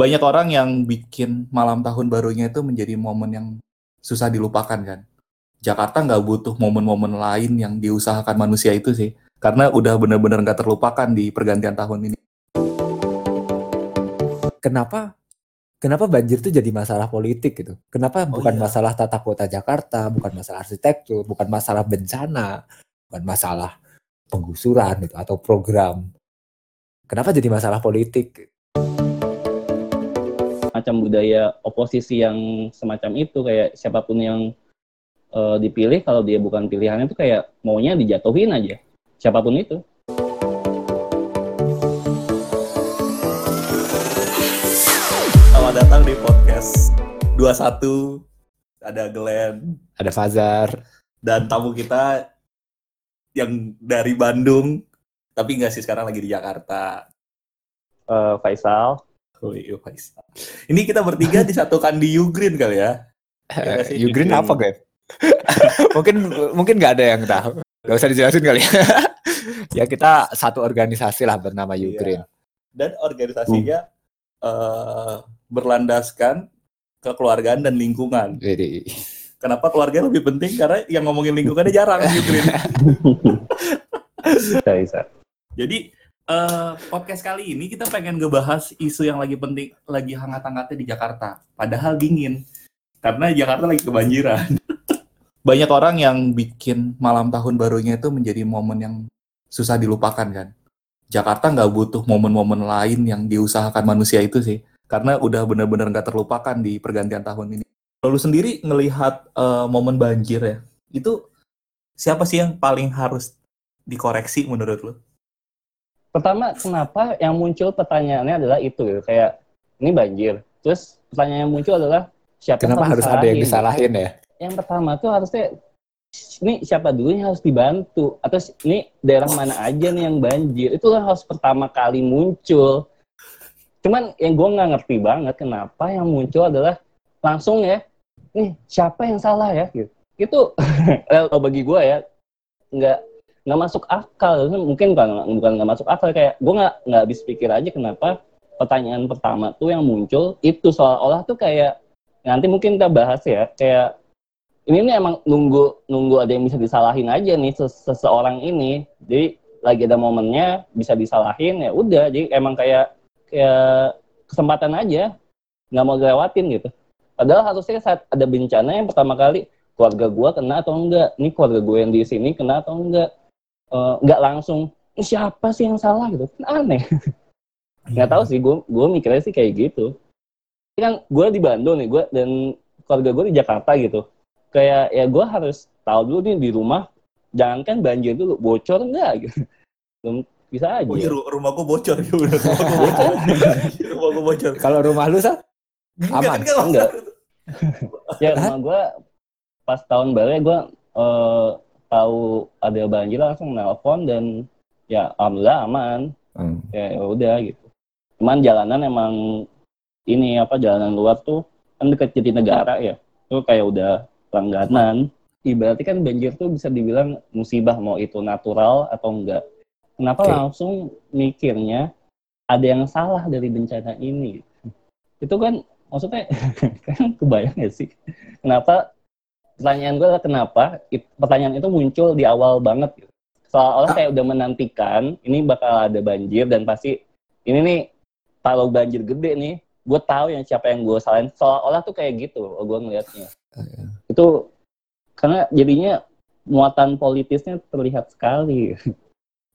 banyak orang yang bikin malam tahun barunya itu menjadi momen yang susah dilupakan kan. Jakarta nggak butuh momen-momen lain yang diusahakan manusia itu sih. Karena udah bener-bener nggak terlupakan di pergantian tahun ini. Kenapa kenapa banjir itu jadi masalah politik gitu? Kenapa Oh bukan iya. masalah tata kota Jakarta, bukan masalah arsitektur, bukan masalah bencana, bukan masalah penggusuran gitu atau program. Kenapa jadi masalah politik? macam budaya oposisi yang semacam itu kayak siapa pun yang eh, dipilih kalau dia bukan pilihannya itu kayak maunya dijatuhin aja siapa pun itu Selamat datang di podcast 21. Ada Glenn Ada Fazar, dan tamu kita yang dari Bandung. Tapi nggak sih sekarang lagi di Jakarta. Eh, Faisal Oh iya, Faisal. Ini kita bertiga disatukan di Ugreen kali ya. Iya nggak sih? Ukraine apa Glenn? mungkin mungkin nggak ada yang tahu. Gak usah dijelasin kali ya. ya kita satu organisasi lah bernama Iya. Ukraine. Dan organisasinya eh, berlandaskan kekeluargaan dan lingkungan. Jadi Kenapa keluarga lebih penting? Karena yang ngomongin lingkungannya jarang di Ugreen. bisa bisa Jadi eh, podcast kali ini kita pengen ngebahas isu yang lagi penting, lagi hangat-hangatnya di Jakarta. Padahal dingin, karena Jakarta lagi kebanjiran. Banyak orang yang bikin malam tahun barunya itu menjadi momen yang susah dilupakan kan. Jakarta nggak butuh momen-momen lain yang diusahakan manusia itu sih, karena udah bener-bener nggak terlupakan di pergantian tahun ini. Lalu sendiri ngelihat eh, momen banjir ya, itu siapa sih yang paling harus dikoreksi menurut lo? Pertama kenapa yang muncul pertanyaannya adalah itu gitu. Kayak ini banjir. Terus pertanyaan yang muncul adalah siapa kenapa harus ada yang disalahin? ya? yang pertama tuh harusnya ini siapa dulu yang harus dibantu? Atau ini daerah mana aja nih yang banjir? Itu yang harus pertama kali muncul. Cuman yang gue nggak ngerti banget kenapa yang muncul adalah langsung ya nih siapa yang salah ya? Gitu. Itu kalau bagi gue ya nggak nggak masuk akal. Mungkin bukan bukan nggak masuk akal kayak gue nggak nggak habis pikir aja kenapa pertanyaan pertama tuh yang muncul itu. Seolah-olah tuh kayak nanti mungkin kita bahas ya kayak ini nih emang nunggu nunggu ada yang bisa disalahin aja nih ses- seseorang ini. Jadi lagi ada momennya bisa disalahin ya udah. Jadi emang kayak kayak kesempatan aja nggak mau lewatin gitu. Padahal harusnya saat ada bencana yang pertama kali keluarga gua kena atau enggak? Ini keluarga gue yang di sini kena atau enggak Eh, nggak langsung "Ini siapa sih yang salah? gitu. Kan aneh. Nggak tahu sih gue gue mikirnya sih kayak gitu. Ini kan gue di Bandung nih gue dan keluarga gue di Jakarta gitu. Kayak ya gue harus tahu dulu nih di rumah jangankan banjir dulu bocor enggak gitu. Belum bisa aja. Oh iya, ru- rumah gua bocor. Ya udah rumah bocor. rumah gua bocor. Kalau rumah lu? Enggak, Aman? enggak, Enggak. ya rumah gue pas tahun baru ya gue eh, tahu ada banjir langsung nelpon dan ya alhamdulillah aman. Hmm. ya ya udah gitu. Cuman jalanan emang ini apa jalanan luar tuh kan deket Jatinegara ya. Itu kayak udah langganan. Ibaratnya kan banjir tuh bisa dibilang musibah mau itu natural atau enggak. Kenapa Oke. langsung mikirnya ada yang salah dari bencana ini? Itu kan maksudnya kan kebayang ya sih? Kenapa pertanyaan gue adalah kenapa it- pertanyaan itu muncul di awal banget gitu. seolah-olah kayak udah menantikan ini bakal ada banjir dan pasti ini nih kalau banjir gede nih gue tahu yang siapa yang gue salahin seolah-olah tuh kayak gitu gue ngelihatnya itu karena jadinya muatan politisnya terlihat sekali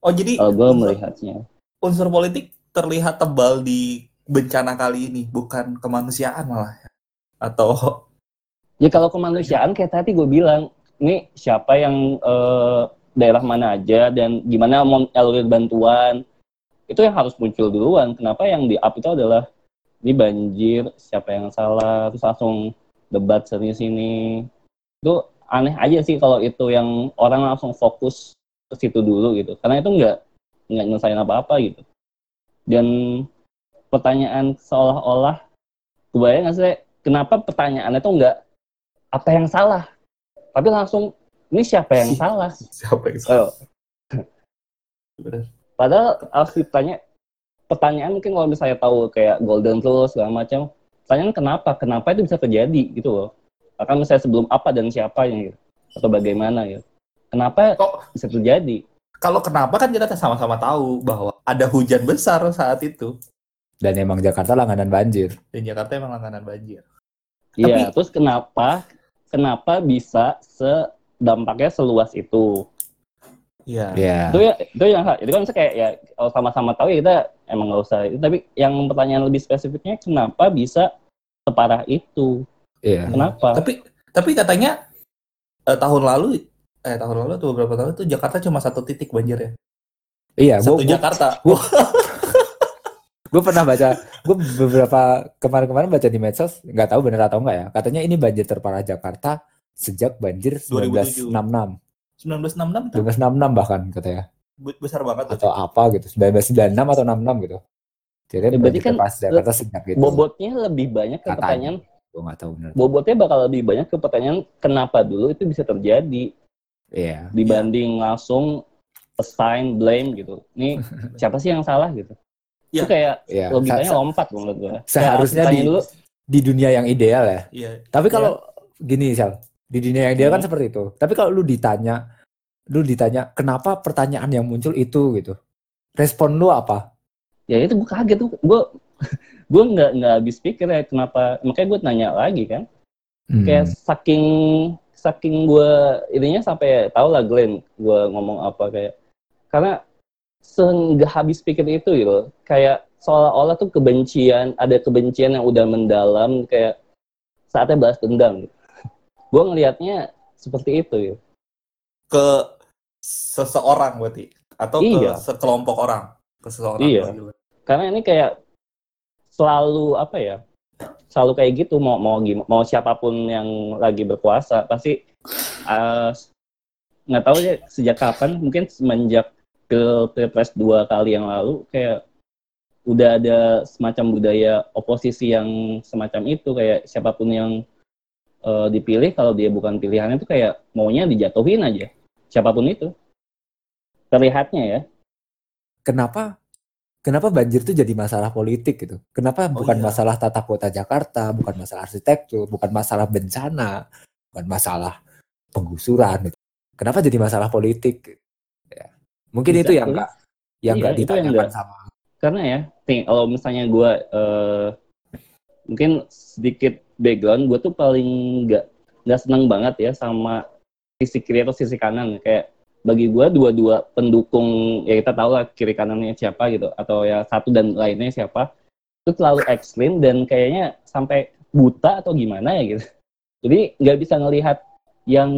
Oh jadi kalau gue melihatnya unsur politik terlihat tebal di bencana kali ini, bukan kemanusiaan malah. ya? Atau Ya kalau kemanusiaan kayak tadi gue bilang, ini siapa yang eh, daerah mana aja dan gimana mau alulir bantuan, itu yang harus muncul duluan. Kenapa yang di up itu adalah ini banjir, siapa yang salah, terus langsung debat sini sini. Itu aneh aja sih kalau itu yang orang langsung fokus ke situ dulu gitu. Karena itu nggak nggak nyelesain apa-apa gitu. Dan pertanyaan seolah-olah, kebayang nggak sih kenapa pertanyaannya tuh nggak apa yang salah tapi langsung ini siapa yang salah siapa yang salah? oh. padahal harus ditanya pertanyaan mungkin kalau misalnya tahu kayak golden rule segala macam, pertanyaan kenapa? Kenapa itu bisa terjadi gitu loh. Akan misalnya sebelum apa dan siapa yang gitu. Atau bagaimana gitu. Kenapa Kok bisa terjadi? kalau kenapa kan kita sama-sama tahu bahwa ada hujan besar saat itu Dan emang Jakarta langganan banjir. dan Jakarta emang langganan banjir. Iya, Tapi- terus kenapa kenapa bisa sedampaknya seluas itu? Iya. Iya. Itu ya itu yang itu kan kayak ya kalau sama-sama tahu ya kita emang nggak usah itu tapi yang pertanyaan lebih spesifiknya kenapa bisa separah itu? Iya. Kenapa? Tapi tapi katanya eh, tahun lalu eh tahun lalu atau beberapa tahun itu Jakarta cuma satu titik banjir ya. Iya, Satu gue Jakarta. gue pernah baca, gue beberapa kemarin-kemarin baca di medsos, nggak tahu bener atau enggak ya. Katanya ini banjir terparah Jakarta sejak banjir 2007. 1966, 1966 itu 1966 bahkan katanya, be- besar banget tuh. atau apa gitu, 1996 atau 66 gitu. Jadi Ya, berarti banjir kan terparah Jakarta sejak itu. Bobotnya lebih banyak ke Katanya. pertanyaan Gue nggak tahu bener. bobotnya bakal lebih banyak ke pertanyaan kenapa dulu itu bisa terjadi Iya. dibanding langsung assign blame gitu. Ini siapa sih yang salah gitu? Iya. Itu kayak Iya. logikanya Sa- lompat menurut gue. Seharusnya Kayak, di- dulu, di dunia yang ideal ya. Iya. Tapi kalau gini Sal, di dunia yang ideal kan Hmm. seperti itu. Tapi kalau lu ditanya, lu ditanya kenapa pertanyaan yang muncul itu gitu, respon lu apa? ya itu gue kaget tuh. Gue gue nggak nggak habis pikir ya kenapa. Makanya gue tanya lagi kan. Hmm. Kayak saking saking gue ininya sampai tahu lah Glenn gue ngomong apa kayak karena seenggak habis pikir itu gitu kayak seolah-olah tuh kebencian ada kebencian yang udah mendalam kayak saatnya balas dendam gitu. gue ngelihatnya seperti itu gitu. Ke seseorang berarti atau Iya. ke sekelompok orang, ke seseorang. Iya. karena ini kayak selalu apa ya selalu kayak gitu mau mau mau siapa pun yang lagi berkuasa pasti eh, nggak tahu ya sejak kapan mungkin semenjak ke pilpres dua kali yang lalu kayak udah ada semacam budaya oposisi yang semacam itu kayak siapa pun yang eh, dipilih kalau dia bukan pilihannya itu kayak maunya dijatuhin aja siapa pun itu terlihatnya ya kenapa kenapa banjir itu jadi masalah politik gitu? Kenapa Oh, bukan iya. masalah tata kota Jakarta, bukan masalah arsitektur, bukan masalah bencana, bukan masalah penggusuran gitu. Kenapa jadi masalah politik? Mungkin Bisa itu yang enggak yang Iya, enggak itu yang ditanyakan sama karena ya kalau misalnya gue eh, mungkin sedikit background gue tuh paling nggak nggak seneng banget ya sama sisi kiri atau sisi kanan. Kayak bagi gue dua-dua pendukung ya kita tahu lah kiri kanannya siapa gitu atau ya satu dan lainnya siapa itu terlalu ekstrim dan kayaknya sampai buta atau gimana ya gitu. Jadi nggak bisa ngelihat yang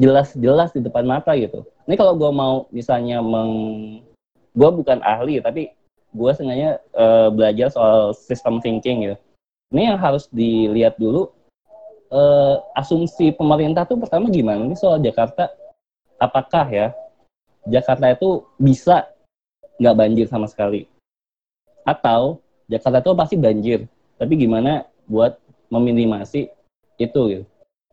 jelas-jelas di depan mata gitu ini kalau gue mau misalnya meng gue bukan ahli tapi gue sengaja eh, belajar soal system thinking gitu. Ini yang harus dilihat dulu eh, asumsi pemerintah tuh pertama gimana nih soal Jakarta? Apakah ya Jakarta itu bisa nggak banjir sama sekali? Atau Jakarta itu pasti banjir, tapi gimana buat meminimasi itu gitu?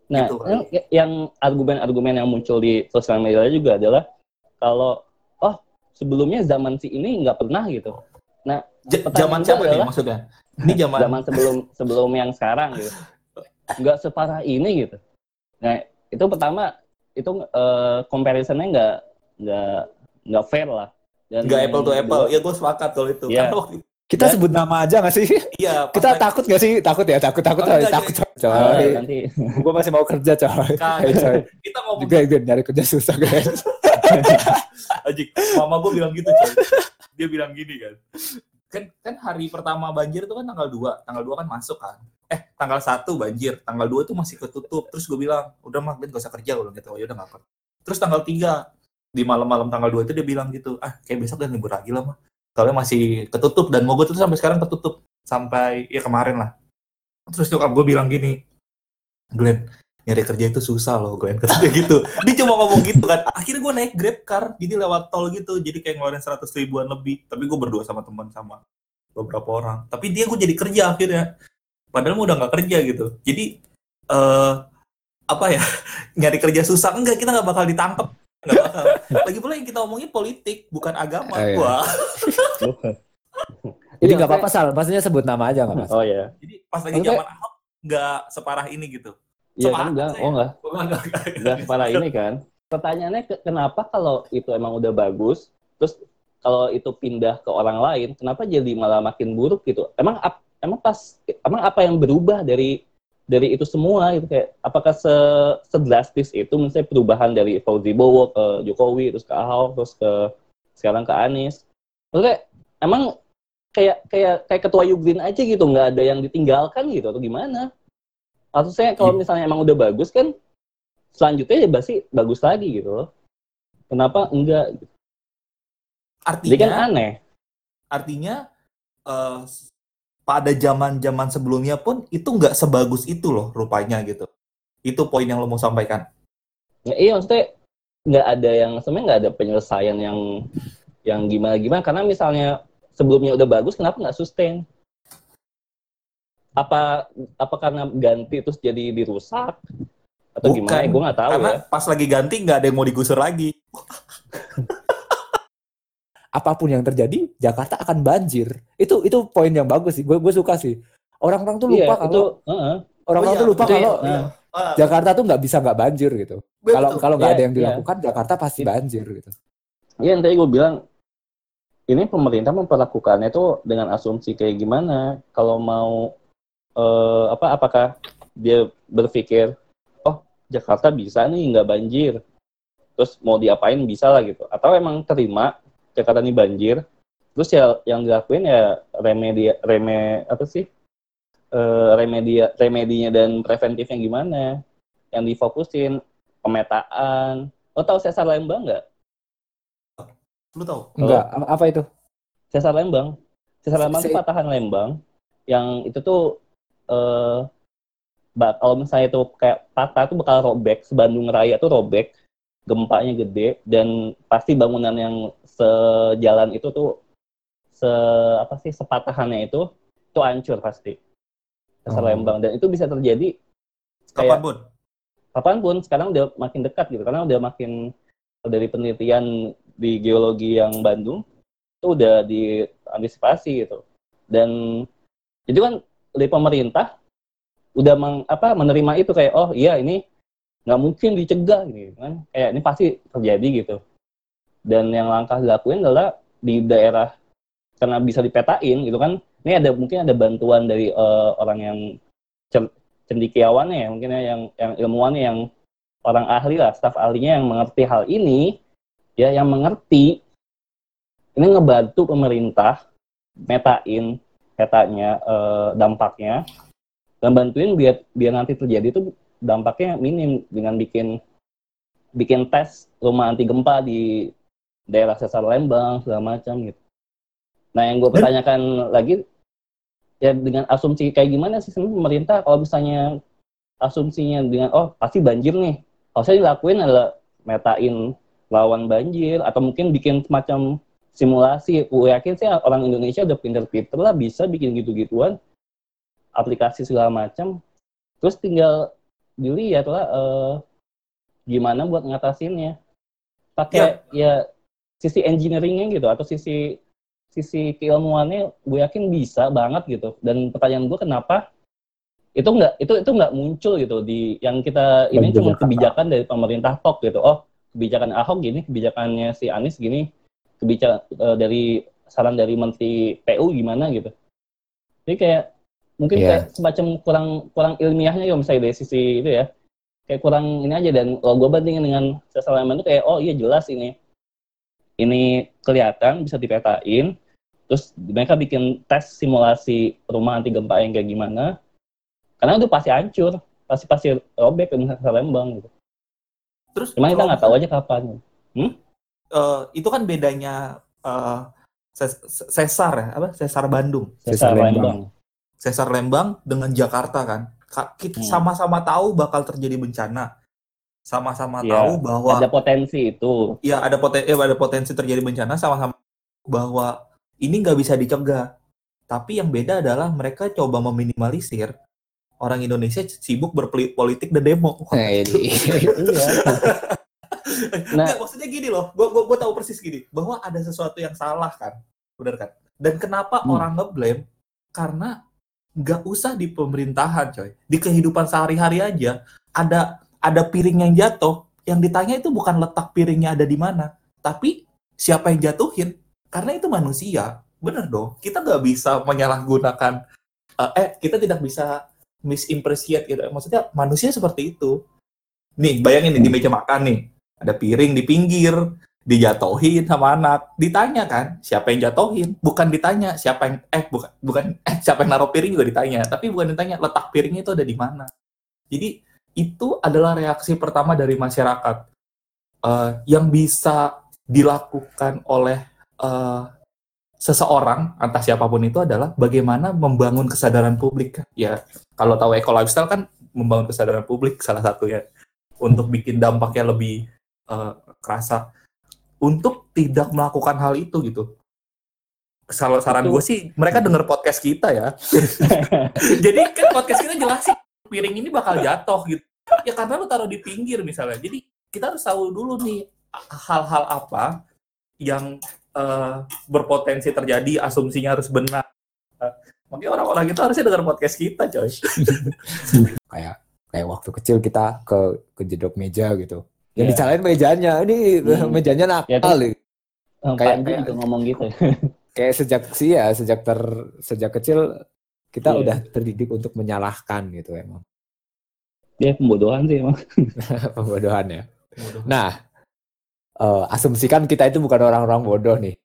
Nah, Itu yang, yang argumen-argumen yang muncul di sosial media juga adalah kalau oh sebelumnya zaman si ini nggak pernah gitu. J- Pertanyaan zaman siapa nih adalah- maksudnya? Ini zaman, Zaman sebelum sebelum yang sekarang gitu. Nggak separah ini gitu. Nah, itu pertama itu eh, comparisonnya nggak nggak nggak fair lah. Dan nggak apple to apple. kedua- Ya gue sepakat kalau itu. Iya. Karena waktu kita Ya. sebut nama aja nggak sih? iya, pas kita lagi- takut nggak sih? Takut ya, takut takut Oh, coy. enggak, takut Ah, coy. nanti Gue masih mau kerja coy. Kagak. Eh, coy. kita ngomong Juga gue nyari kerja susah guys. Ajik, mama gue bilang gitu coy. Dia bilang gini kan. Kan kan hari pertama banjir itu kan tanggal 2. Tanggal 2 kan masuk kan. Eh, tanggal 1 banjir, tanggal 2 itu masih ketutup. Terus gue bilang, "Udah mah, Ben gak usah kerja." Gue gitu. Oh, ya udah enggak apa. Terus tanggal 3 di malam-malam tanggal 2 itu dia bilang gitu, "Ah, kayak besok dan libur lagi lah mah." Soalnya masih ketutup dan mogok itu sampai sekarang ketutup sampai ya kemarin lah. Terus nyokap gue bilang gini, Glenn, nyari kerja itu susah loh Glenn katanya gitu. Dia cuma ngomong gitu kan. Akhirnya gue naik grab car jadi lewat tol gitu jadi kayak ngeluarin 100 ribuan lebih. Tapi gue berdua sama teman sama beberapa orang. Tapi dia gue jadi kerja akhirnya. Padahal mau udah nggak kerja gitu. Jadi eh apa ya nyari kerja susah enggak kita nggak bakal ditangkap lagi pula yang kita omongin politik bukan agama Oh, iya. wah Jadi Iya, nggak apa-apa Sal, maksudnya sebut nama aja nggak mas. Oh ya. Jadi pas lagi zaman Ahok nggak separah ini gitu. Iya kan enggak, saya. oh enggak. Enggak, separah ini kan. Pertanyaannya ke- kenapa kalau itu emang udah bagus, terus kalau itu pindah ke orang lain, kenapa jadi malah makin buruk gitu? Emang ap- emang pas emang apa yang berubah dari dari itu semua gitu kayak apakah se sedrastis itu misalnya perubahan dari Fauzi Bowo ke Jokowi terus ke Ahok terus ke sekarang ke Anies. Maksudnya emang kayak kayak kayak ketua Yugrin aja gitu nggak ada yang ditinggalkan gitu atau gimana? Atau saya kalau misalnya emang udah bagus kan selanjutnya ya pasti bagus lagi gitu loh. Kenapa enggak? Jadi kan Artinya, aneh. artinya eh, pada zaman-zaman sebelumnya pun itu nggak sebagus itu loh rupanya gitu. Itu poin yang lo mau sampaikan. Ya, iya maksudnya nggak ada yang sebenarnya nggak ada penyelesaian yang yang gimana gimana karena misalnya sebelumnya udah bagus kenapa nggak sustain? Apa apa karena ganti terus jadi dirusak atau gimana? Bukan. Gue nggak tahu Karena ya. pas lagi ganti nggak ada yang mau digusur lagi. Apa pun yang terjadi, Jakarta akan banjir. Itu itu poin yang bagus sih. Gue gue suka sih. Orang-orang tuh lupa Iya kalau itu. heeh. orang-orang Oh, tuh iya, lupa kalau Iya. Ah, Jakarta tuh nggak bisa nggak banjir gitu. Kalau kalau nggak ada yang iya. dilakukan, Jakarta pasti banjir gitu. Iya yang tadi gue bilang ini pemerintah memperlakukannya itu dengan asumsi kayak gimana? Kalau mau eh, apa? Apakah dia berpikir, oh Jakarta bisa nih nggak banjir, terus mau diapain bisa lah gitu? Atau emang terima Jakarta ini banjir, terus ya yang dilakuin ya remedi reme apa sih? Eh, remedia remedinya dan preventifnya gimana? Yang difokusin pemetaan. Lo tahu sesar Lembang nggak? Lu tahu? Enggak, a- apa itu? Sesar Lembang. Sesar Lembang itu patahan Lembang yang itu tuh eh kalau misalnya itu kayak patah itu bakal robek, sebandung raya tuh robek, gempanya gede dan pasti bangunan yang sejalan itu tuh se apa sih sepatahannya itu itu hancur pasti. Sesar Oh. Lembang dan itu bisa terjadi Kapan pun? kapan pun sekarang udah makin dekat gitu karena udah makin dari penelitian di geologi yang Bandung itu udah diantisipasi gitu dan itu kan dari pemerintah udah meng, apa menerima itu kayak oh iya ini nggak mungkin dicegah gitu kan. Kayak ini pasti terjadi gitu. Dan yang langkah dilakuin adalah di daerah karena bisa dipetain gitu kan. Ini ada mungkin ada bantuan dari eh, orang yang cendikiawannya ya mungkin ya yang yang ilmuwannya yang orang ahli lah staf ahlinya yang mengerti hal ini. Ya yang mengerti ini ngebantu pemerintah metain petanya eh, dampaknya. Dan bantuin biar biar nanti terjadi itu dampaknya minim dengan bikin bikin tes rumah anti gempa di daerah sesar Lembang segala macam gitu. Nah yang gue pertanyakan lagi ya dengan asumsi kayak gimana sih sebenarnya pemerintah? Kalau misalnya asumsinya dengan oh pasti banjir nih. Harusnya dilakuin adalah metain lawan banjir atau mungkin bikin semacam simulasi. Gue yakin sih orang Indonesia udah pinter-pinter lah bisa bikin gitu-gituan aplikasi segala macam. Terus tinggal dilihat lah eh, gimana buat ngatasinnya. Pakai ya sisi engineeringnya gitu atau sisi sisi keilmuannya gue yakin bisa banget gitu. Dan pertanyaan gue kenapa itu nggak itu itu nggak muncul gitu di yang kita ini cuma kebijakan dari pemerintah tok gitu. Oh kebijakan Ahok gini kebijakannya si Anies gini kebijakan eh, dari saran dari Menteri PU gimana gitu. Jadi kayak mungkin Iya. kayak semacam kurang kurang ilmiahnya ya misalnya dari sisi itu ya. Kayak kurang ini aja dan kalau gue bandingin dengan sesal elemen itu kayak oh iya jelas ini. Ini kelihatan bisa dipetain. Terus mereka bikin tes simulasi rumah anti gempa yang kayak gimana. Karena itu pasti hancur. Pasti pasti robek dengan sesar Lembang gitu. Terus cuma kita nggak tahu aja kapan. Eh, itu kan bedanya eh, ses- sesar ya? Apa? Sesar Bandung. Sesar sesar Lembang. Lembang sesar Lembang dengan Jakarta kan. Ka- kita Hmm. sama-sama tahu bakal terjadi bencana. Sama-sama Iya, tahu bahwa ada potensi itu. Ya ada potensi ada potensi terjadi bencana sama-sama bahwa ini nggak bisa dicegah. Tapi yang beda adalah mereka coba meminimalisir. Orang Indonesia sibuk berpolitik dan demo. Nah, ini. iya. Nah. Nggak, maksudnya gini loh. Gue gue tahu persis gini. Bahwa ada sesuatu yang salah kan. Benar kan? Dan kenapa Hmm. orang ngeblame? Karena nggak usah di pemerintahan, coy. Di kehidupan sehari-hari aja ada ada piring yang jatuh, yang ditanya itu bukan letak piringnya ada di mana, tapi siapa yang jatuhin? Karena itu manusia, bener dong. Kita nggak bisa menyalahgunakan, eh, eh kita tidak bisa misimpreciate gitu. Maksudnya manusia seperti itu. Nih, bayangin nih di meja makan nih, ada piring di pinggir, dijatuhin sama anak. Ditanya kan, siapa yang jatuhin? Bukan ditanya siapa yang eh bukan bukan eh siapa yang naruh piring juga ditanya, tapi bukan ditanya letak piringnya itu ada di mana. Jadi itu adalah reaksi pertama dari masyarakat eh, yang bisa dilakukan oleh eh, seseorang entah siapa pun itu adalah bagaimana membangun kesadaran publik. Ya kalau tahu eco lifestyle kan membangun kesadaran publik salah satunya untuk bikin dampaknya lebih eh, kerasa untuk tidak melakukan hal itu gitu. Kalau saran gue sih mereka denger podcast kita ya. Jadi kan podcast kita jelasin piring ini bakal jatuh gitu. Ya karena lu taruh di pinggir misalnya. Jadi kita harus tahu dulu nih hal-hal apa yang eh, berpotensi terjadi, asumsinya harus benar. Makanya orang-orang itu harusnya dengar podcast kita, coy. kayak kayak waktu kecil kita ke kejedok meja gitu yang Iya. dicalain mejanya ini Hmm. mejanya Ya, nakal tuh. Eh, Kayak- Panji kayak- juga ngomong gitu. kayak sejak sih ya sejak ter sejak kecil kita Iya. udah terdidik untuk menyalahkan gitu emang Dia pembodohan sih emang. pembodohan ya nah eh, asumsikan kita itu bukan orang-orang bodoh nih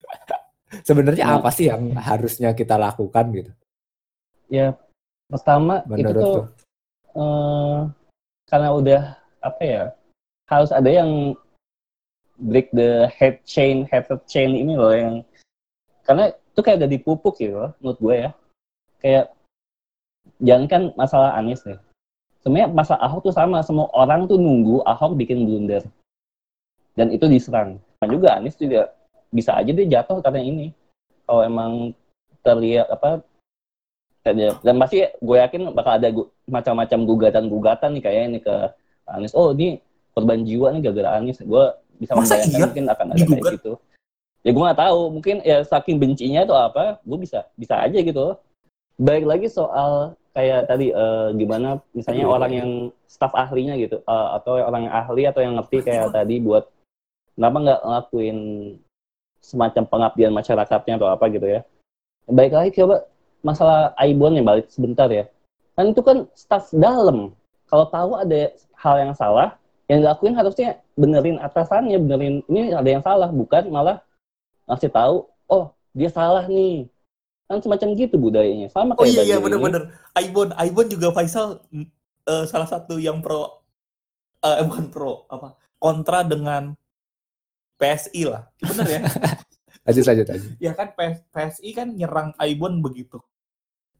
sebenarnya Nah. apa sih yang harusnya kita lakukan gitu Ya pertama itu menurut tuh lu? eh, karena udah apa ya harus ada yang break the head chain head chain ini loh yang karena itu kayak udah dipupuk gitu loh, menurut gue ya. Kayak jangan kan masalah Anies nih sebenarnya masalah Ahok tuh sama semua orang tuh nunggu Ahok bikin blunder. Dan itu diserang. Dan juga Anies juga bisa aja dia jatuh karena ini. Kalau emang terlihat apa dan pasti gue yakin bakal ada macam-macam gugatan-gugatan nih kayak ini ke Anies. Oh ini korban jiwa nih gara-gara Anies. Gue bisa Masa membayangkan iya? mungkin akan ada kayak gitu. Ya gue nggak tahu. Mungkin ya saking bencinya atau apa, gue bisa bisa aja gitu. Baik lagi soal kayak tadi eh, gimana misalnya Aduh. orang yang staf ahlinya gitu eh, atau orang yang ahli atau yang ngerti kayak tadi buat kenapa nggak ngelakuin semacam pengabdian masyarakatnya atau apa gitu ya. Baik lagi coba masalah Aibon yang balik sebentar ya. Kan itu kan staf dalam. Kalau tahu ada hal yang salah, yang dilakuin harusnya benerin atasannya, benerin ini ada yang salah, bukan malah ngasih tahu, oh dia salah nih. Kan semacam gitu budayanya. Sama Oh kayak iya iya ini. bener-bener. Aibon, Aibon juga Faisal eh, salah satu yang pro eh bukan pro apa kontra dengan PSI lah. Bener ya? lanjut lanjut lanjut ya kan PS- PSI kan nyerang Aibon begitu.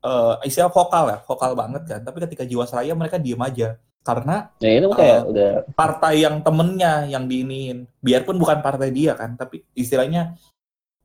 Eh istilah vokal ya, vokal banget kan. Tapi ketika Jiwasraya mereka diem aja karena Ya itu kayak Eh, udah partai yang temennya yang diinin. Biarpun bukan partai dia kan tapi istilahnya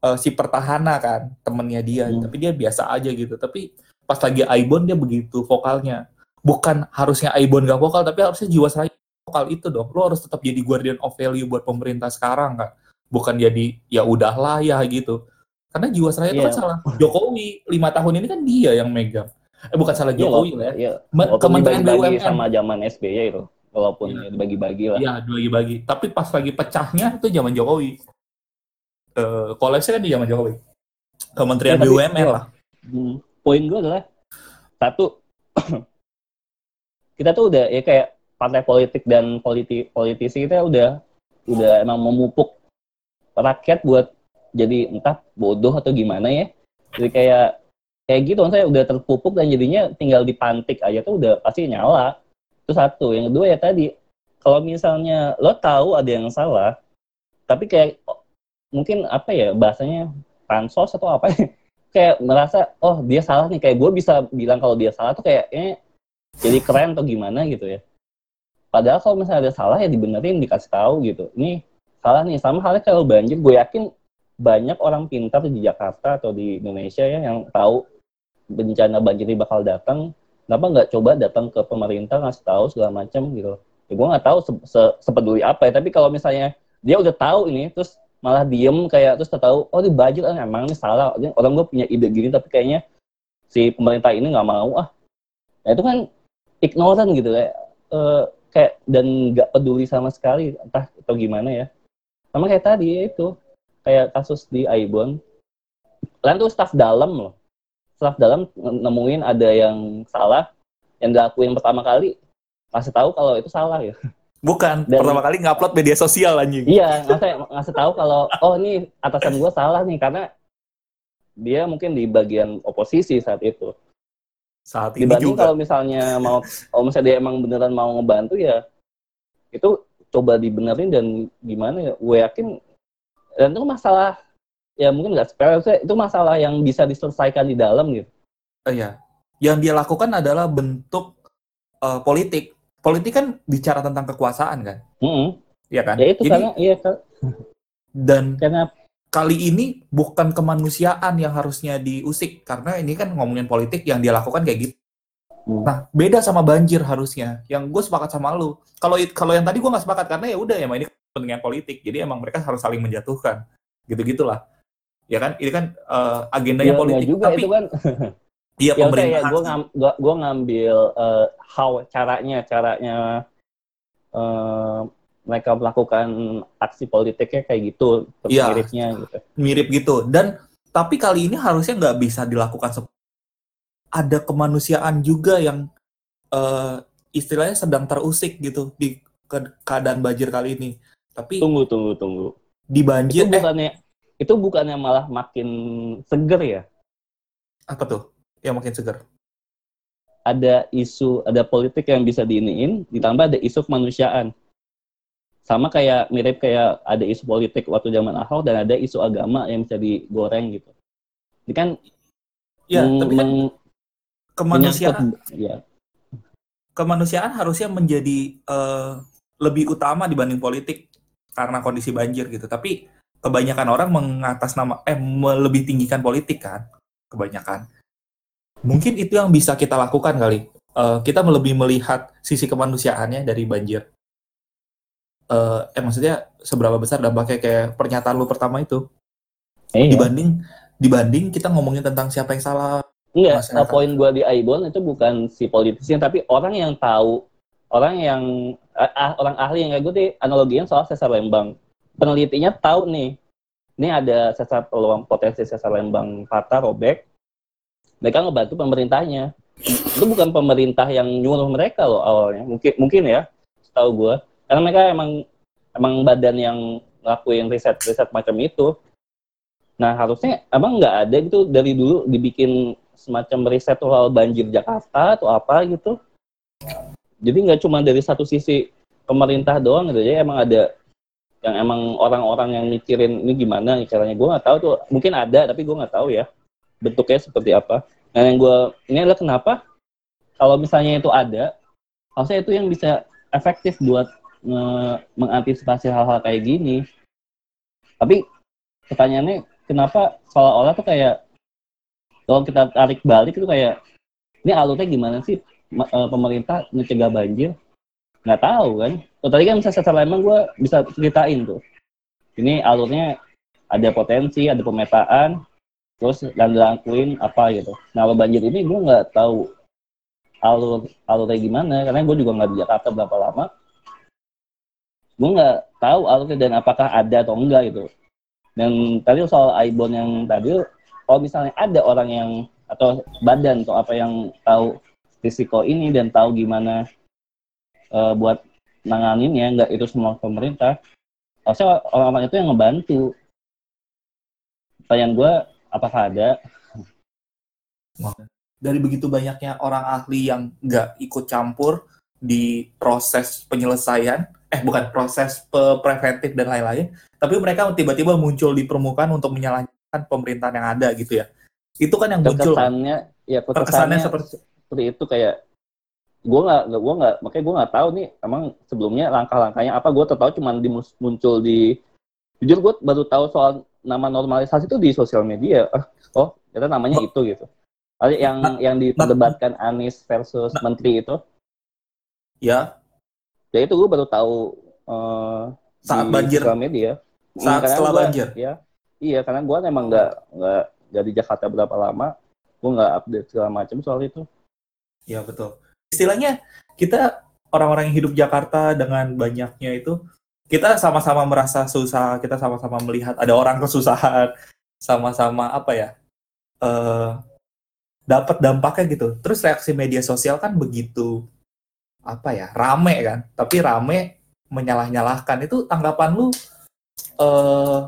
eh, si pertahana kan temennya dia. Hmm. tapi dia biasa aja gitu. Tapi pas lagi Aibon dia begitu vokalnya. Bukan harusnya Aibon gak vokal tapi harusnya Jiwasraya vokal itu dong. Lo harus tetap jadi guardian of value buat pemerintah sekarang kan bukan jadi ya udahlah ya gitu. Karena Jiwasraya itu kan Iya. salah. Jokowi lima tahun ini kan dia yang megang eh bukan salah Iya, Jokowi walaupun- lah ya walaupun Kementerian dibagi-bagi BUMN sama zaman SBY itu. Walaupun ya dibagi-bagi lah. Iya, bagi-bagi. Tapi pas lagi pecahnya itu zaman Jokowi. Eh, kolapsnya kan di zaman Jokowi. Kementerian Ya, tapi- BUMN lah. Hmm, poin gue adalah satu kita tuh udah ya kayak partai politik dan politi politisi kita udah udah emang memupuk rakyat buat jadi entah bodoh atau gimana ya jadi kayak kayak gitu. Saya udah terpupuk dan jadinya tinggal dipantik aja tuh udah pasti nyala. Itu satu. Yang kedua ya tadi kalau misalnya lo tahu ada yang salah tapi kayak mungkin apa ya bahasanya pansos atau apa kayak merasa oh dia salah nih. Kayak gue bisa bilang kalau dia salah tuh kayaknya jadi keren atau gimana? gitu ya. Padahal kalau misalnya ada salah ya dibenerin dikasih tahu gitu. Ini salah nih. Sama halnya kalau banjir gue yakin banyak orang pintar di Jakarta atau di Indonesia ya yang tahu bencana banjir ini bakal datang kenapa nggak coba datang ke pemerintah ngasih tahu segala macam gitu. Ya gue nggak tahu se- se- sepeduli apa ya tapi kalau misalnya dia udah tahu ini terus malah diem kayak terus tahu oh di budget ah, emang ini salah. Orang gue punya ide gini tapi kayaknya si pemerintah ini nggak mau ah. Nah itu kan ignoran gitu kayak eh, kayak dan nggak peduli sama sekali entah atau gimana ya. Sama kayak tadi ya itu kayak kasus di Aibon. Kalian tuh staff dalam loh staff dalam nemuin ada yang salah yang dilakuin pertama kali kasih tahu kalau itu salah ya Bukan, Dan- pertama kali ngupload media sosial anjing. Iya, ngasih ngasih tahu kalau oh ini atasan gue salah nih karena dia mungkin di bagian oposisi saat itu. Saat ini Dibanding juga. kalau misalnya mau kalau misalnya dia emang beneran mau ngebantu ya itu coba dibenerin dan gimana ya? Gue yakin dan itu masalah ya mungkin nggak sepele, itu masalah yang bisa diselesaikan di dalam gitu. Eh, Iya. Yang dia lakukan adalah bentuk eh, politik. Politik kan bicara tentang kekuasaan kan, Mm-mm. Iya kan? Ya itu Jadi, karena iya dan karena kali ini bukan kemanusiaan yang harusnya diusik karena ini kan ngomongin politik yang dia lakukan kayak gitu. Hmm. Nah, beda sama banjir harusnya. Yang gue sepakat sama lu. Kalau kalau yang tadi gue nggak sepakat karena ya udah ya ini kepentingan politik. Jadi emang mereka harus saling menjatuhkan. Gitu-gitulah. Ya kan? Ini kan eh, agendanya ya, politik. nggak juga Tapi itu kan iya ya udah ya pemerintahan. gue ngam, gua, gua ngambil eh, how caranya caranya eh, mereka melakukan aksi politiknya kayak gitu Iya. miripnya gitu mirip gitu dan tapi kali ini harusnya nggak bisa dilakukan ada kemanusiaan juga yang eh, istilahnya sedang terusik gitu di ke- keadaan banjir kali ini tapi tunggu tunggu tunggu di itu banjir eh bukannya itu bukannya malah makin seger ya? Apa tuh yang makin segar ada isu ada politik yang bisa diiniin ditambah ada isu kemanusiaan. Sama kayak mirip kayak ada isu politik waktu zaman Ahok dan ada isu agama yang bisa digoreng gitu. Ini kan ya meng- tapi kan kemanusiaan ya. kemanusiaan harusnya menjadi eh, lebih utama dibanding politik karena kondisi banjir gitu. Tapi kebanyakan orang mengatas nama eh lebih tinggikan politik kan, kebanyakan. Mungkin itu yang bisa kita lakukan kali. Eh, kita lebih melihat sisi kemanusiaannya dari banjir. Eh, eh maksudnya seberapa besar dampaknya kayak pernyataan lu pertama itu Iya. dibanding dibanding kita ngomongin tentang siapa yang salah. Masyarakat. uh, poin gua di Aibon itu bukan si politisnya, tapi orang yang tahu, orang yang ah, orang ahli yang kayak gue deh analoginya soal sesar Lembang. Penelitinya tahu nih, ini ada sesar peluang potensi sesar Lembang patah robek. Mereka ngebantu pemerintahnya. Itu bukan pemerintah yang nyuruh mereka loh awalnya. Mungkin mungkin ya, tahu gua. Karena mereka emang emang badan yang ngelakuin riset-riset macam itu. Nah harusnya emang nggak ada gitu dari dulu dibikin semacam riset soal banjir Jakarta atau apa gitu. Jadi nggak cuma dari satu sisi pemerintah doang gitu ya, emang ada yang emang orang-orang yang mikirin ini gimana caranya. Gue nggak tahu tuh, mungkin ada tapi gue nggak tahu ya bentuknya seperti apa. Nah yang gue ini adalah kenapa kalau misalnya itu ada, harusnya itu yang bisa efektif buat mengantisipasi hal-hal kayak gini. Tapi pertanyaannya kenapa seolah-olah tuh kayak kalau kita tarik balik itu kayak ini alurnya gimana sih eh, pemerintah mencegah banjir nggak tahu kan? Tuh, tadi kan misalnya secara emang gue bisa ceritain tuh. Ini alurnya ada potensi ada pemetaan terus dan dilakuin apa gitu. Nah kalau banjir ini gue nggak tahu alur alurnya gimana karena gue juga nggak di Jakarta berapa lama. Gue nggak tahu alurnya dan apakah ada atau enggak gitu. Dan tadi soal Aibon yang tadi kalau misalnya ada orang yang atau badan atau apa yang tahu risiko ini dan tahu gimana eh, buat nanganinnya nggak itu semua pemerintah harusnya orang-orang itu yang ngebantu pertanyaan gue apakah ada dari begitu banyaknya orang ahli yang nggak ikut campur di proses penyelesaian, eh bukan proses preventif dan lain-lain, tapi mereka tiba-tiba muncul di permukaan untuk menyalahkan pemerintahan yang ada gitu ya. Itu kan yang muncul. ya seperti seperti itu kayak gue nggak gue nggak makanya gue nggak tahu nih emang sebelumnya langkah-langkahnya apa gue tahu cuma dimus- muncul di jujur gue baru tahu soal nama normalisasi itu di sosial media Ah, oh ternyata namanya itu gitu ada yang Nah, yang diperdebatkan Anies versus Menteri itu ya ya itu gue baru tahu eh, Saat di banjir. sosial media Saat Karena setelah gua- banjir. Ya, iya karena gue emang nggak nggak di Jakarta berapa lama, gue nggak update segala macam soal itu. Iya betul. Istilahnya kita orang-orang yang hidup Jakarta dengan banyaknya itu kita sama-sama merasa susah, kita sama-sama melihat ada orang kesusahan, sama-sama apa ya? eh dapat dampaknya gitu. Terus reaksi media sosial kan begitu apa ya? Rame kan. Tapi rame menyalah-nyalahkan itu tanggapan lu eh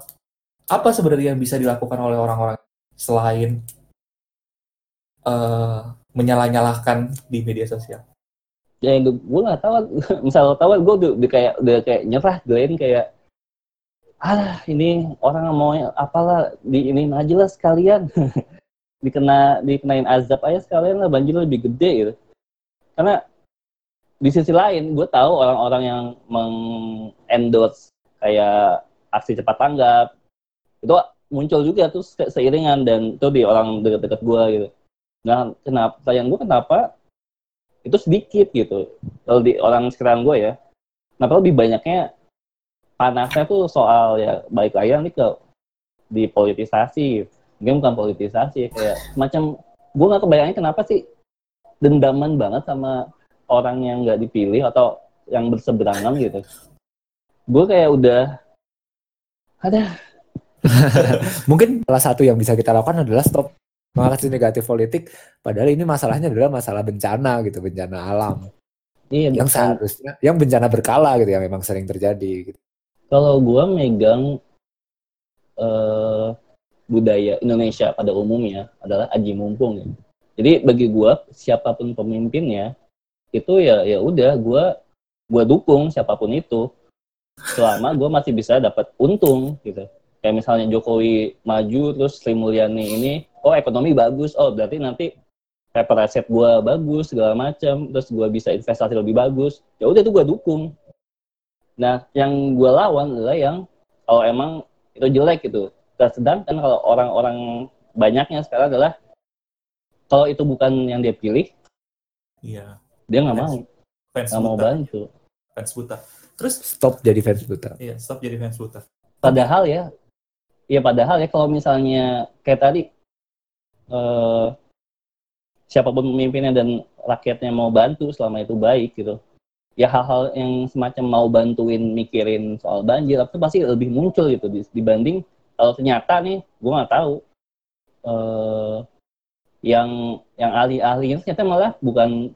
apa sebenarnya yang bisa dilakukan oleh orang-orang selain eh menyalah-nyalahkan di media sosial. Ya gue nggak tahu, misal tahu gue udah, udah kayak udah kayak nyerah, Glenn kayak alah ini orang mau apalah di ini aja lah sekalian. Dikena dikenain azab aja sekalian lah banjir lebih gede gitu. Karena di sisi lain gue tahu orang-orang yang mengendorse kayak aksi cepat tanggap. Itu muncul juga tuh se- seiringan dan itu di orang dekat-dekat gue gitu nah kenapa sayang gue kenapa itu sedikit gitu. Kalau di orang sekitar gue ya kenapa lebih banyaknya panasnya tuh soal ya baik lagi nanti ke dipolitisasi. Mungkin bukan politisasi kayak semacam gue nggak kebayangin kenapa sih dendaman banget sama orang yang nggak dipilih atau yang berseberangan gitu. Gue kayak udah ada. Mungkin salah satu yang bisa kita lakukan adalah stop mengatasi negatif politik. Padahal ini masalahnya adalah masalah bencana gitu, bencana alam. iya Yang bukan- seharusnya, yang bencana berkala gitu, yang memang sering terjadi. Gitu. kalau gue megang eh, budaya Indonesia pada umumnya adalah aji mumpung ya. Jadi bagi gue siapa pun pemimpinnya itu ya ya udah gue gue dukung siapa pun itu selama gue masih bisa dapat untung gitu. Kayak misalnya Jokowi maju terus Sri Mulyani ini oh ekonomi bagus oh berarti nanti paper asset gue bagus segala macam terus gue bisa investasi lebih bagus ya udah itu gue dukung Nah, yang gue lawan adalah yang kalau emang itu jelek gitu. Dan sedangkan kalau orang-orang banyaknya sekarang adalah kalau itu bukan yang dia pilih, Iya. dia nggak mau, Fans nggak mau bantu. Fans buta. Terus Stop jadi fans buta. iya, stop jadi fans buta. Padahal ya, ya padahal ya kalau misalnya kayak tadi eh, siapa pun pemimpinnya dan rakyatnya mau bantu selama itu baik gitu. Ya hal-hal yang semacam mau bantuin mikirin soal banjir itu pasti lebih muncul gitu di- dibanding kalau ternyata nih gue nggak tahu eh yang yang ahli-ahli ini ternyata malah bukan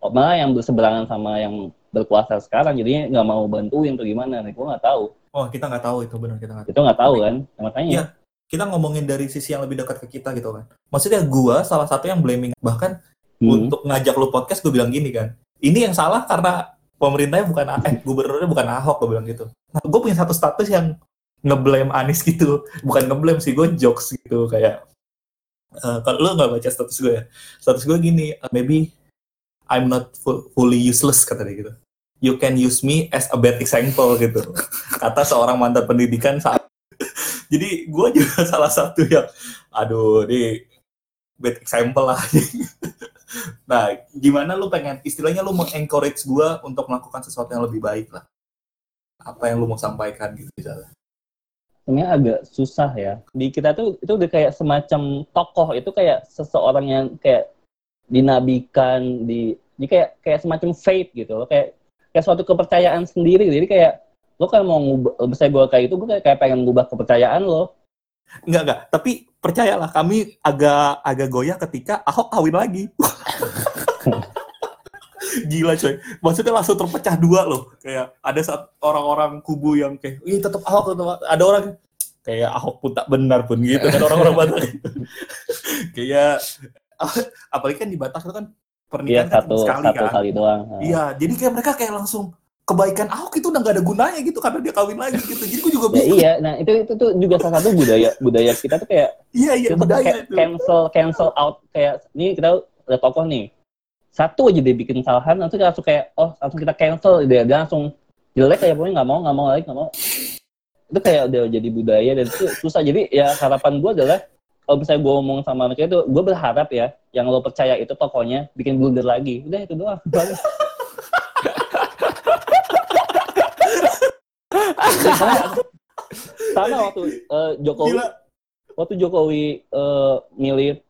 malah yang berseberangan sama yang berkuasa sekarang jadinya nggak mau bantuin atau gimana nih gue nggak tahu Oh, kita nggak tahu itu benar kita nggak tahu. itu nggak tahu kan Nah, makanya Iya. Kita ngomongin dari sisi yang lebih dekat ke kita gitu kan. Maksudnya gua salah satu yang blaming bahkan Hmm. untuk ngajak lu podcast gue bilang gini kan. Ini yang salah karena pemerintahnya bukan eh gubernurnya bukan Ahok gue bilang gitu. Nah, gue punya satu status yang ngeblame Anies gitu. Bukan ngeblame sih, gue jokes gitu kayak eh, kalau lu nggak baca status gue ya. Status gue gini, "Uh, maybe I'm not fu- fully useless kata dia gitu. You can use me as a bad example gitu. Kata seorang mantan pendidikan saat jadi gue juga salah satu yang aduh ini bad example lah. Nah gimana lu pengen istilahnya lu mengencourage gue untuk melakukan sesuatu yang lebih baik lah. Apa yang lu mau sampaikan gitu misalnya sebenarnya agak susah ya. Di kita tuh itu udah kayak semacam tokoh. Itu kayak seseorang yang kayak dinabikan di jadi kayak kayak semacam faith gitu loh. Kayak kayak suatu kepercayaan sendiri. Jadi kayak lo kan mau ngubah misalnya gue kayak itu gue kayak, kayak pengen ngubah kepercayaan lo. Enggak enggak tapi percayalah kami agak agak goyah ketika Ahok kawin lagi. Gila coy. Maksudnya langsung terpecah dua loh. Kayak ada saat orang-orang kubu yang kayak ih tetap Ahok tetap Ahok." ada orang kayak Ahok pun tak benar pun gitu kan orang-orang Batak kayak apalagi kan di Batak itu kan Iya pernikahan kan satu sekali satu kan. kali doang iya jadi kayak mereka kayak langsung kebaikan Ahok itu udah gak ada gunanya gitu karena dia kawin lagi gitu. Jadi gue juga ya bingung. iya nah itu itu tuh juga salah satu budaya budaya kita tuh kayak iya iya budaya itu. cancel cancel out kayak ini kita ada tokoh nih. Satu aja dia bikin kesalahan nanti langsung kayak oh langsung kita cancel dia, dia langsung jelek kayak pokoknya nggak mau nggak mau lagi nggak mau. Itu kayak udah jadi budaya dan itu susah. Jadi ya harapan gue adalah kalau misalnya gue ngomong sama mereka itu gue berharap ya yang lo percaya itu tokohnya bikin blunder lagi. Udah itu doang sama waktu eh, Jokowi Gila. waktu Jokowi eh, milih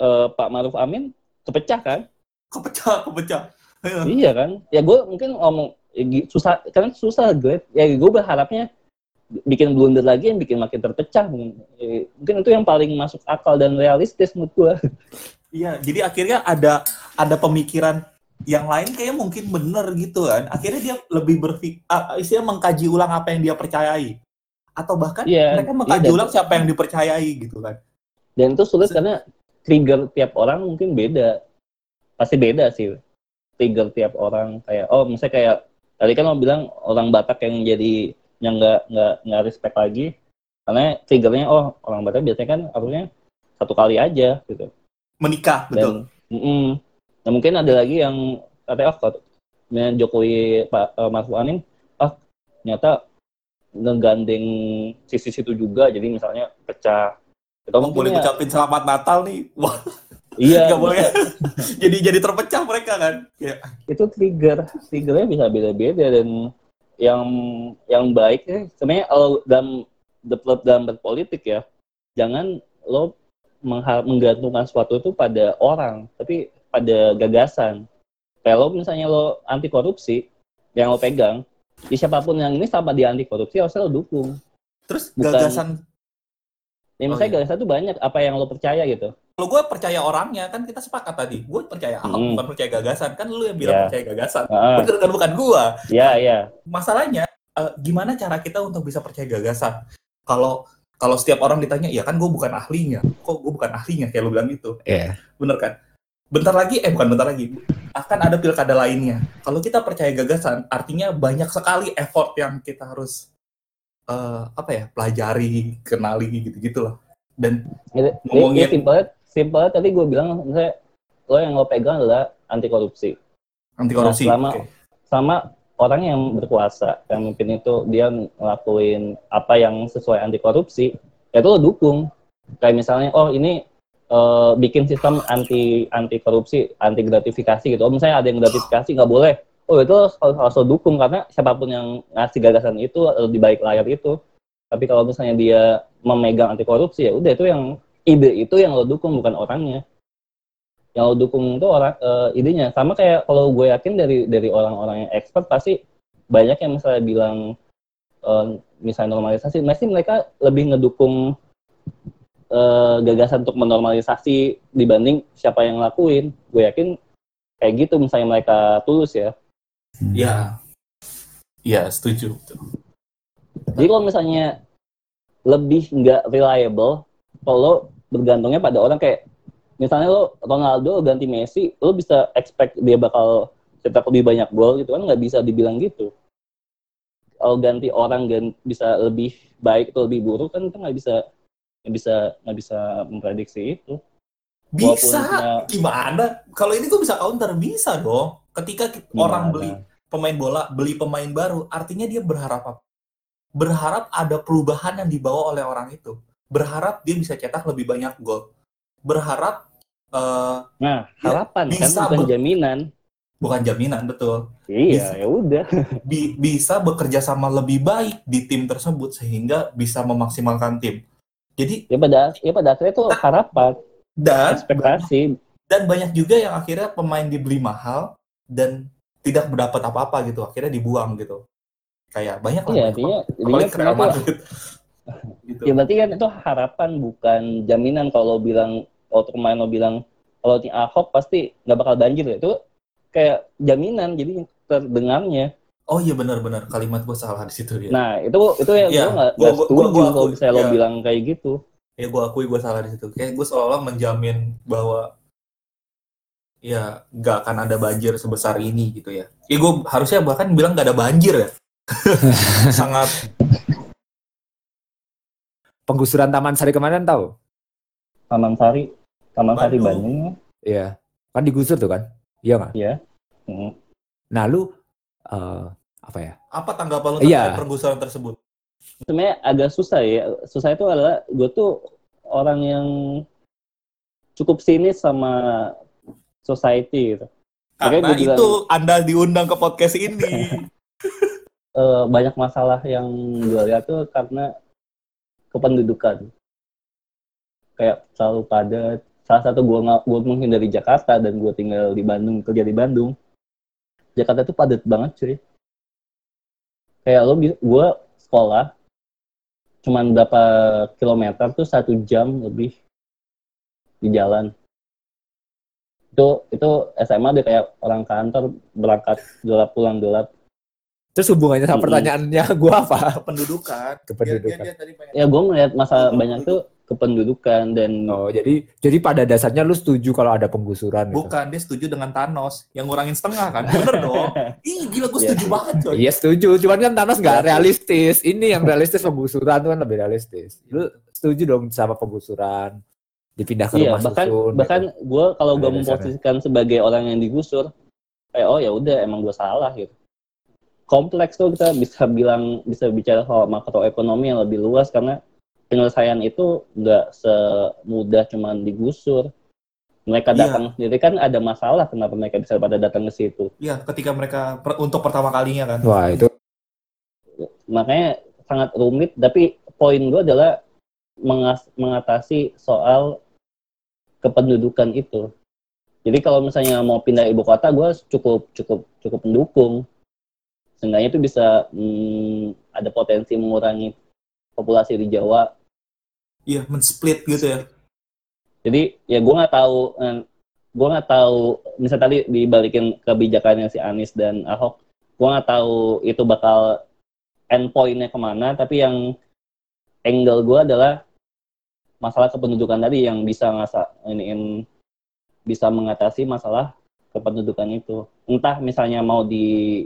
eh, Pak Maruf Amin kepecah kan Kepecah, kepecah. Iya. iya kan ya gue mungkin ngomong ya, susah karena susah gue ya gue berharapnya bikin blunder lagi yang bikin makin terpecah mungkin mungkin itu yang paling masuk akal dan realistis menurut gue Iya, jadi akhirnya ada ada pemikiran yang lain kayak mungkin bener gitu kan. Akhirnya dia lebih berpikir, istilahnya mengkaji ulang apa yang dia percayai. Atau bahkan Iya, mereka mengkaji iya, dan- ulang siapa yang dipercayai gitu kan. dan itu sulit Se- karena trigger tiap orang mungkin beda pasti beda sih trigger tiap orang kayak oh misalnya kayak tadi kan lo bilang orang Batak yang jadi yang nggak nggak nggak respect lagi karena triggernya oh orang Batak biasanya kan harusnya satu kali aja gitu Menikah, betul. dan mm-mm. Nah, mungkin ada lagi yang katanya oh kalau dengan Jokowi Pak eh, Maruf Amin ah ternyata ngegandeng sisi situ juga jadi misalnya pecah atau Oh, boleh ya, ucapin selamat Natal nih. Wah, iya nggak boleh. jadi jadi terpecah mereka kan. Ya. itu trigger triggernya bisa beda-beda dan yang yang baik ya sebenarnya kalau dalam dalam dalam berpolitik ya jangan lo menggantungkan sesuatu itu pada orang tapi pada gagasan kalau misalnya lo anti korupsi yang lo pegang ya siapa pun yang ini sama dia anti korupsi harusnya lo dukung Terus Bukan- gagasan ya Oh, misalnya iya. gagasan itu banyak apa yang lo percaya gitu kalau gue percaya orangnya kan kita sepakat tadi. Gue percaya Ahok, Hmm. bukan percaya gagasan. Kan lu yang bilang Ya. percaya gagasan. Heeh. Bener kan bukan gua. ya ya masalahnya eh, gimana cara kita untuk bisa percaya gagasan kalau kalau setiap orang ditanya ya kan gue bukan ahlinya kok gue bukan ahlinya kayak lu bilang gitu Iya. bener kan bentar lagi eh bukan bentar lagi akan ada pilkada lainnya kalau kita percaya gagasan artinya banyak sekali effort yang kita harus eh, apa ya pelajari kenali gitu gitulah dan Ini, Ngomongin- ini simpelnya, simpelnya tadi gue bilang, misalnya lo yang lo pegang adalah anti korupsi. anti korupsi Nah, selama- Oke. Sama orang yang berkuasa, yang mungkin itu dia ngelakuin apa yang sesuai anti korupsi, ya itu lo dukung. Kayak misalnya, oh ini eh, bikin sistem anti anti korupsi, anti gratifikasi gitu. Oh misalnya ada yang gratifikasi nggak boleh. Oh itu harus, harus dukung karena siapa pun yang ngasih gagasan itu lebih baik layar itu. Tapi kalau misalnya dia memegang anti korupsi ya udah itu yang ide itu yang lo dukung bukan orangnya. Yang lo dukung itu orang eh, idenya sama kayak kalau gue yakin dari dari orang-orang yang expert pasti banyak yang misalnya bilang eh, misalnya normalisasi, pasti mereka lebih ngedukung eh, gagasan untuk menormalisasi dibanding siapa yang ngelakuin. Gue yakin kayak gitu misalnya mereka tulus ya. ya ya setuju Jadi kalau misalnya lebih nggak reliable, kalau bergantungnya pada orang kayak misalnya lo Ronaldo ganti Messi, lo bisa expect dia bakal cetak lebih banyak gol gitu kan nggak bisa dibilang gitu. Kalau ganti orang gan bisa lebih baik atau lebih buruk kan kita nggak bisa nggak bisa nggak bisa memprediksi itu. Walaupun bisa punya- gimana kalau ini gue bisa counter bisa dong ketika ki- orang Gimana? beli pemain bola beli pemain baru artinya dia berharap apa berharap ada perubahan yang dibawa oleh orang itu berharap dia bisa cetak lebih banyak gol berharap eh, Nah Ya, harapan kan bisa bukan ber- jaminan. bukan jaminan betul Iya ya udah. Bi- bisa bekerja sama lebih baik di tim tersebut sehingga bisa memaksimalkan tim jadi Ya pada ya pada akhirnya itu harapan, dan ekspektasi. dan banyak juga yang akhirnya pemain dibeli mahal dan tidak mendapat apa-apa gitu akhirnya dibuang gitu kayak banyak lah Iya, banget. artinya apalagi ke Real Madrid gitu ya berarti kan itu harapan bukan jaminan kalau bilang waktu kemarin lo bilang kalau tim Ahok pasti nggak bakal banjir ya. itu kayak jaminan jadi terdengarnya. Oh iya benar-benar kalimat gue salah di situ ya Nah itu itu ya Iya, gue nggak gua- nggak gua- setuju gua- gua kalau misalnya lo iya. bilang kayak gitu. ya gue akui gue salah di situ kayak gue seolah menjamin bahwa ya nggak akan ada banjir sebesar ini gitu ya ya gue harusnya bahkan bilang nggak ada banjir ya sangat Penggusuran Taman Sari kemarin tahu? Taman Sari, Taman Sari Bandung. Bandung. ya. Iya. Kan digusur tuh kan? Iya nggak? Hmm. Nah lu eh, apa ya? apa tanggapan lo Iya. terkait pergusuran tersebut Sebenarnya agak susah ya. Susah itu adalah gue tuh orang yang cukup sinis sama society gitu. Makanya karena gua bilang- itu anda diundang ke podcast ini eh, banyak masalah yang gue lihat tuh karena kependudukan kayak selalu padat salah satu gue nggak gue menghindari Jakarta dan gue tinggal di Bandung kerja di Bandung Jakarta tuh padat banget cuy kayak lo gue sekolah cuman berapa kilometer tuh satu jam lebih di jalan itu itu SMA deh kayak orang kantor berangkat gelap pulang gelap Terus hubungannya sama pertanyaannya gue apa? Kependudukan. Kependudukan. Dia- dia tadi pengen- ya gue melihat masalah Kependudukan. banyak tuh kependudukan dan Oh, jadi jadi pada dasarnya lu setuju kalau ada penggusuran gitu. Bukan, dia setuju dengan Thanos yang ngurangin setengah kan? Bener dong. Ih, gila gue Iya. setuju banget coy. Iya setuju, cuman kan Thanos nggak Iya. realistis. Ini yang realistis penggusuran tuh kan lebih realistis. Lu setuju dong sama penggusuran? Dipindah ke iya rumah bahkan susun. bahkan gitu. gue kalau gue memposisikan sebagai orang yang digusur kayak oh ya udah emang gue salah gitu kompleks tuh kita bisa bilang bisa bicara soal makroekonomi yang lebih luas karena penyelesaian itu nggak semudah cuman digusur mereka Iya. datang sendiri kan ada masalah kenapa mereka bisa pada datang ke situ Iya, ketika mereka per- untuk pertama kalinya kan. Wah itu makanya sangat rumit tapi poin gue adalah mengas- mengatasi soal kependudukan itu jadi kalau misalnya mau pindah ibu kota gue cukup cukup cukup mendukung seenggaknya itu bisa hmm, ada potensi mengurangi populasi di Jawa Iya, men-split gitu ya. jadi ya gue nggak tahu gue nggak tahu misalnya tadi dibalikin kebijakannya si Anies dan Ahok gue nggak tahu itu bakal endpointnya ke mana tapi yang angle gue adalah masalah kependudukan tadi yang bisa ngasa iniin bisa mengatasi masalah kependudukan itu entah misalnya mau di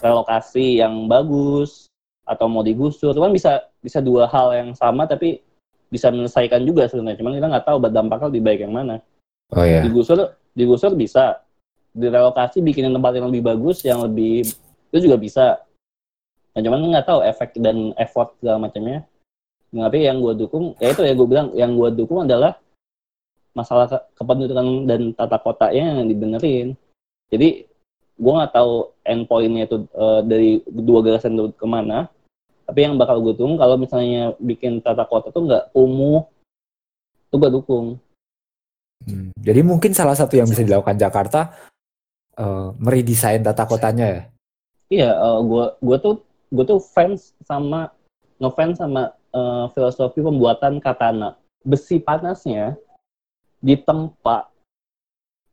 relokasi yang bagus atau mau digusur itu kan bisa bisa dua hal yang sama tapi bisa menyelesaikan juga sebenarnya. Cuman kita nggak tahu dampaknya lebih baik yang mana. Oh ya. digusur digusur bisa. Direlokasi bikin tempat yang lebih bagus yang lebih itu juga bisa. Nah, cuman nggak tahu efek dan effort segala macamnya. Tapi yang gue dukung ya itu ya gue bilang yang gue dukung adalah masalah ke- kependudukan dan tata kotanya yang dibenerin. Jadi gue nggak tahu endpointnya itu eh, dari dua gagasan itu ke mana tapi yang bakal gue dukung kalau misalnya bikin tata kota tuh nggak kumuh itu gue dukung Hmm, Jadi mungkin salah satu yang bisa dilakukan Jakarta eh, meredesain tata kotanya ya. Iya, gue gue tuh gue tuh fans sama ngefans sama eh, filosofi pembuatan katana. Besi panasnya ditempa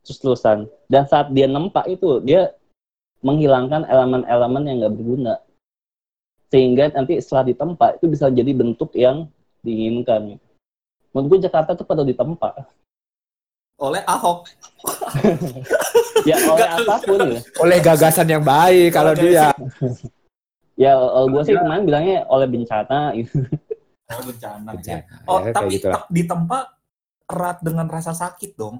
terus terusan dan saat dia nempa itu dia menghilangkan elemen-elemen yang nggak berguna sehingga nanti setelah ditempa itu bisa jadi bentuk yang diinginkan. Menurut gue Jakarta tuh perlu ditempa. Oleh Ahok. Ya oleh apa pun ya. Oleh gagasan yang baik kalau Oleh dia. Ya gue sih kemarin bilangnya oleh bencana gitu. Oh, bencana. Bencana. Oh, Ya, tapi te- ditempa erat dengan rasa sakit dong.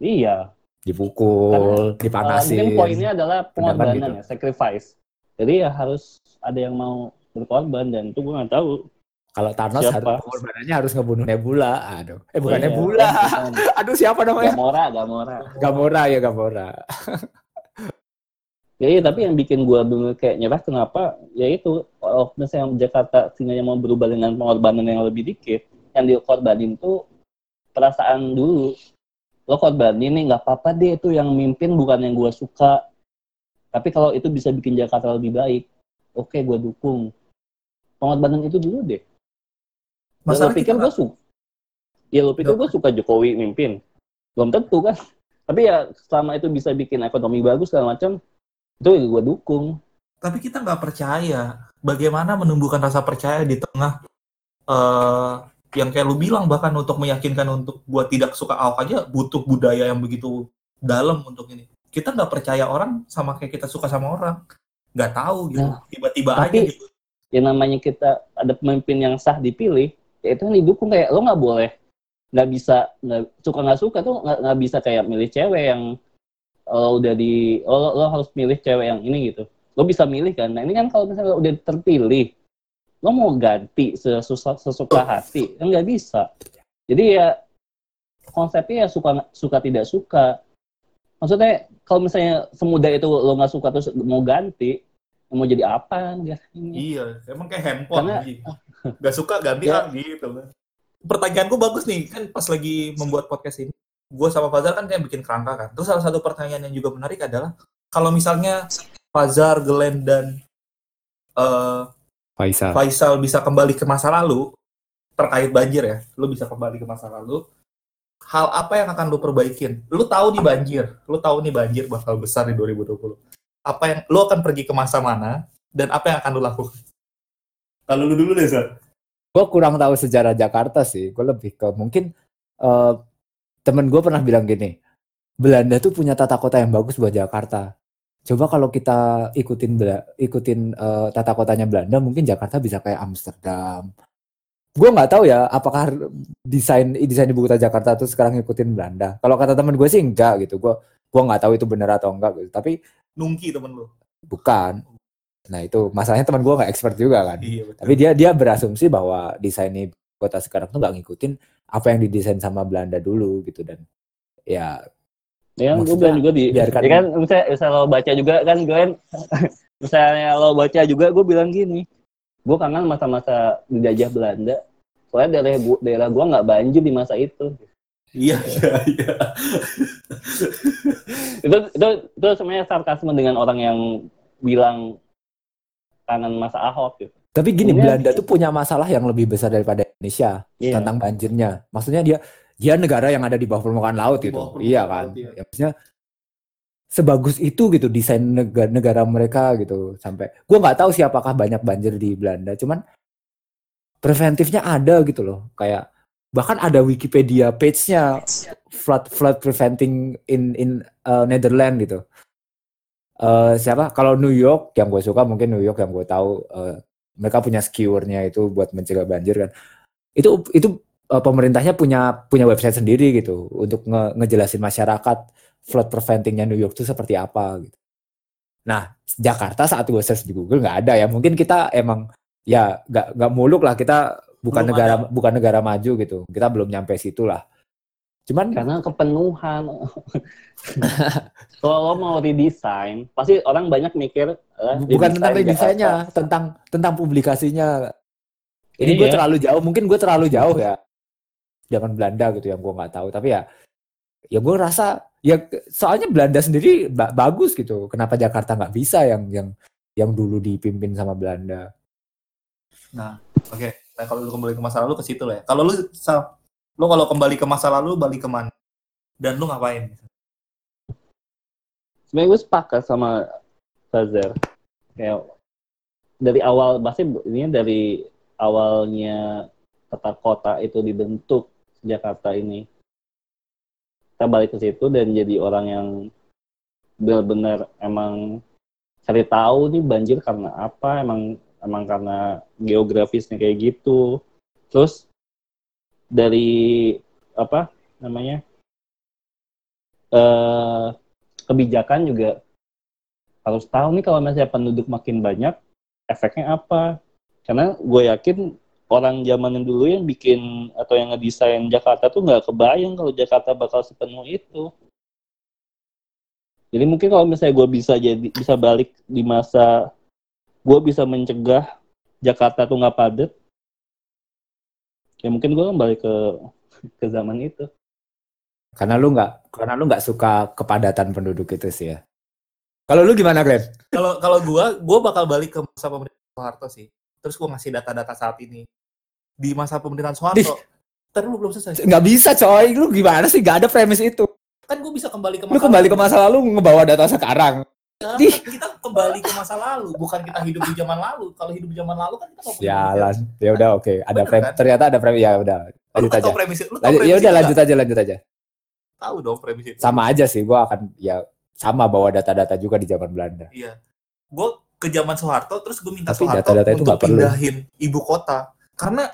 Iya. Dipukul, Uh, dipanasin. mungkin poinnya adalah Pendapat pengorbanan ya, sacrifice. Jadi ya harus ada yang mau berkorban dan itu gue nggak tahu. Kalau Thanos Siapa? harus pengorbanannya harus ngebunuh Nebula. Aduh. Eh bukan Iya. Nebula. Aduh siapa namanya? Gamora, Gamora. Gamora ya Gamora. Ya, iya, tapi yang bikin gue bener kayak nyerah kenapa? Ya itu, kalau misalnya Jakarta sehingga mau berubah dengan pengorbanan yang lebih dikit, yang dikorbanin tuh perasaan dulu. Lo korbanin nih nggak apa-apa deh itu yang mimpin bukan yang gue suka. Tapi kalau itu bisa bikin Jakarta lebih baik, oke gue dukung. Pengorbanan itu dulu deh. Lo Masalah pikir gue suka? Ya lo pikir gue suka Jokowi mimpin? Belum tentu kan. Tapi ya selama itu bisa bikin ekonomi bagus segala macam, itu ya gue dukung. tapi kita nggak percaya bagaimana menumbuhkan rasa percaya di tengah eh yang kayak lu bilang bahkan untuk meyakinkan untuk buat tidak suka Ahok aja butuh budaya yang begitu dalam untuk ini kita nggak percaya orang sama kayak kita suka sama orang nggak tahu gitu. Nah, tiba-tiba aja gitu. yang namanya kita ada pemimpin yang sah dipilih, ya itu yang didukung kayak lo nggak boleh nggak bisa nggak suka nggak suka tuh nggak nggak bisa kayak milih cewek yang lo udah di lo, lo harus milih cewek yang ini gitu. Lo bisa milih kan? Nah ini kan kalau misalnya lo udah terpilih lo mau ganti sesuka, sesuka hati kan nggak bisa. Jadi ya konsepnya ya suka suka tidak suka. Maksudnya kalau misalnya semudah itu lo nggak suka terus mau ganti mau jadi apa nggak ini iya emang kayak handphone Karena- anjing. Gak suka ganti Ya. gitu. Pertanyaanku bagus nih kan pas lagi membuat podcast ini. Gue sama Fazar kan kayak bikin kerangka kan. Terus salah satu pertanyaan yang juga menarik adalah kalau misalnya Fazar, Glenn dan eh, Faisal. Faisal bisa kembali ke masa lalu terkait banjir ya, lu bisa kembali ke masa lalu. Hal apa yang akan lu perbaikin? Lu tahu nih banjir, lu tahu nih banjir bakal besar di 2020. Apa yang lu akan pergi ke masa mana dan apa yang akan lu lakukan? Kalau lu dulu deh, Zar. gue kurang tahu sejarah Jakarta sih. Gue lebih ke mungkin eh, temen gue pernah bilang gini, Belanda tuh punya tata kota yang bagus buat Jakarta. Coba kalau kita ikutin ikutin eh, tata kotanya Belanda, mungkin Jakarta bisa kayak Amsterdam. Gue nggak tahu ya, apakah desain desain ibu kota Jakarta tuh sekarang ngikutin Belanda. Kalau kata temen gue sih enggak gitu. Gue gue nggak tahu itu benar atau enggak gitu. Tapi Nungki temen lu. bukan. Nah itu masalahnya teman gue nggak expert juga kan. Iya betul. Tapi dia dia berasumsi bahwa desain ibu kota sekarang tuh nggak ngikutin apa yang didesain sama Belanda dulu gitu dan ya Ya kan gue bilang juga di biarkan- ya kan misalnya, misalnya lo baca juga kan gue kan misalnya lo baca juga gue bilang gini gue kangen masa-masa dijajah Belanda soalnya daerah gua, daerah gua nggak banjir di masa itu Iya, iya, iya. itu itu itu sebenarnya sarkasme dengan orang yang bilang kangen masa Ahok gitu tapi gini Punya- Belanda tuh punya masalah yang lebih besar daripada Indonesia Iya. tentang banjirnya. Maksudnya dia dia negara yang ada di bawah permukaan laut Di gitu. bawah permukaan Iya laut, kan. iya. Ya, maksudnya sebagus itu gitu desain negara, negara mereka gitu sampai gua nggak tahu sih apakah banyak banjir di Belanda cuman preventifnya ada gitu loh kayak bahkan ada Wikipedia page-nya flood flood preventing in in uh, Netherlands gitu. Eh siapa? Kalau New York yang gue suka mungkin New York yang gue tahu eh, mereka punya skewernya itu buat mencegah banjir kan. Itu itu eh, pemerintahnya punya punya website sendiri gitu untuk nge- ngejelasin masyarakat flood preventingnya New York itu seperti apa gitu. Nah Jakarta saat gue search di Google nggak ada ya. Mungkin kita emang ya nggak nggak muluk lah kita bukan Belum negara bukan negara maju gitu. Kita belum nyampe situ lah. Cuman karena kepenuhan. Kalau lo mau redesign pasti orang banyak mikir eh, bukan tentang redesign desainnya Jakarta. tentang tentang publikasinya. Ini gue Iya. terlalu jauh mungkin gue terlalu jauh ya. Zaman Belanda gitu yang gue nggak tahu. Tapi ya ya gue rasa ya ke- soalnya Belanda sendiri ba- bagus gitu kenapa Jakarta nggak bisa yang yang yang dulu dipimpin sama Belanda Oke, nah kalau lu kembali ke masa lalu ke situ lah ya. Kalau lu Sal, lu kalau kembali ke masa lalu balik ke mana? Dan lu ngapain? sebenarnya gue sepakat sama Fazer kayak dari awal pasti ini dari awalnya tata kota itu dibentuk Jakarta ini kita balik ke situ dan jadi orang yang benar-benar emang cari tahu nih banjir karena apa emang emang karena geografisnya kayak gitu. Terus dari apa namanya eh kebijakan juga harus tahu nih kalau misalnya penduduk makin banyak efeknya apa. Karena gue yakin orang zaman yang dulu yang bikin atau yang ngedesain Jakarta tuh nggak kebayang kalau Jakarta bakal sepenuh itu jadi mungkin kalau misalnya gue bisa jadi bisa balik di masa gue bisa mencegah Jakarta tuh nggak padat ya mungkin gue kembali ke ke zaman itu karena lu nggak karena lu nggak suka kepadatan penduduk itu sih ya kalau lu gimana Glenn? Kalau kalau gua, gua bakal balik ke masa pemerintahan Soeharto sih. Terus gua ngasih data-data saat ini. Di masa pemerintahan Soeharto, Ntar lu belum selesai. nggak bisa coy lu gimana sih nggak ada premis itu Kan gua bisa kembali ke lu masa kembali ke lalu. masa lalu ngebawa data sekarang Kan Ih. kita kembali ke masa lalu, bukan kita hidup di zaman lalu. Kalau hidup di zaman lalu kan kita punya Jalan. Ya udah oke, ada Bener, prem kan? ternyata ada prem ya udah. Lu Lanjut kan aja. premis lu Lanjut, premis ya udah lanjut aja lanjut aja. Tahu dong premis itu. Sama aja sih gua akan ya sama bawa data-data juga di zaman Belanda. Iya. Gue ke zaman Soeharto, terus gue minta Tapi Soeharto data-data itu untuk nggak perlu. pindahin ibu kota. Karena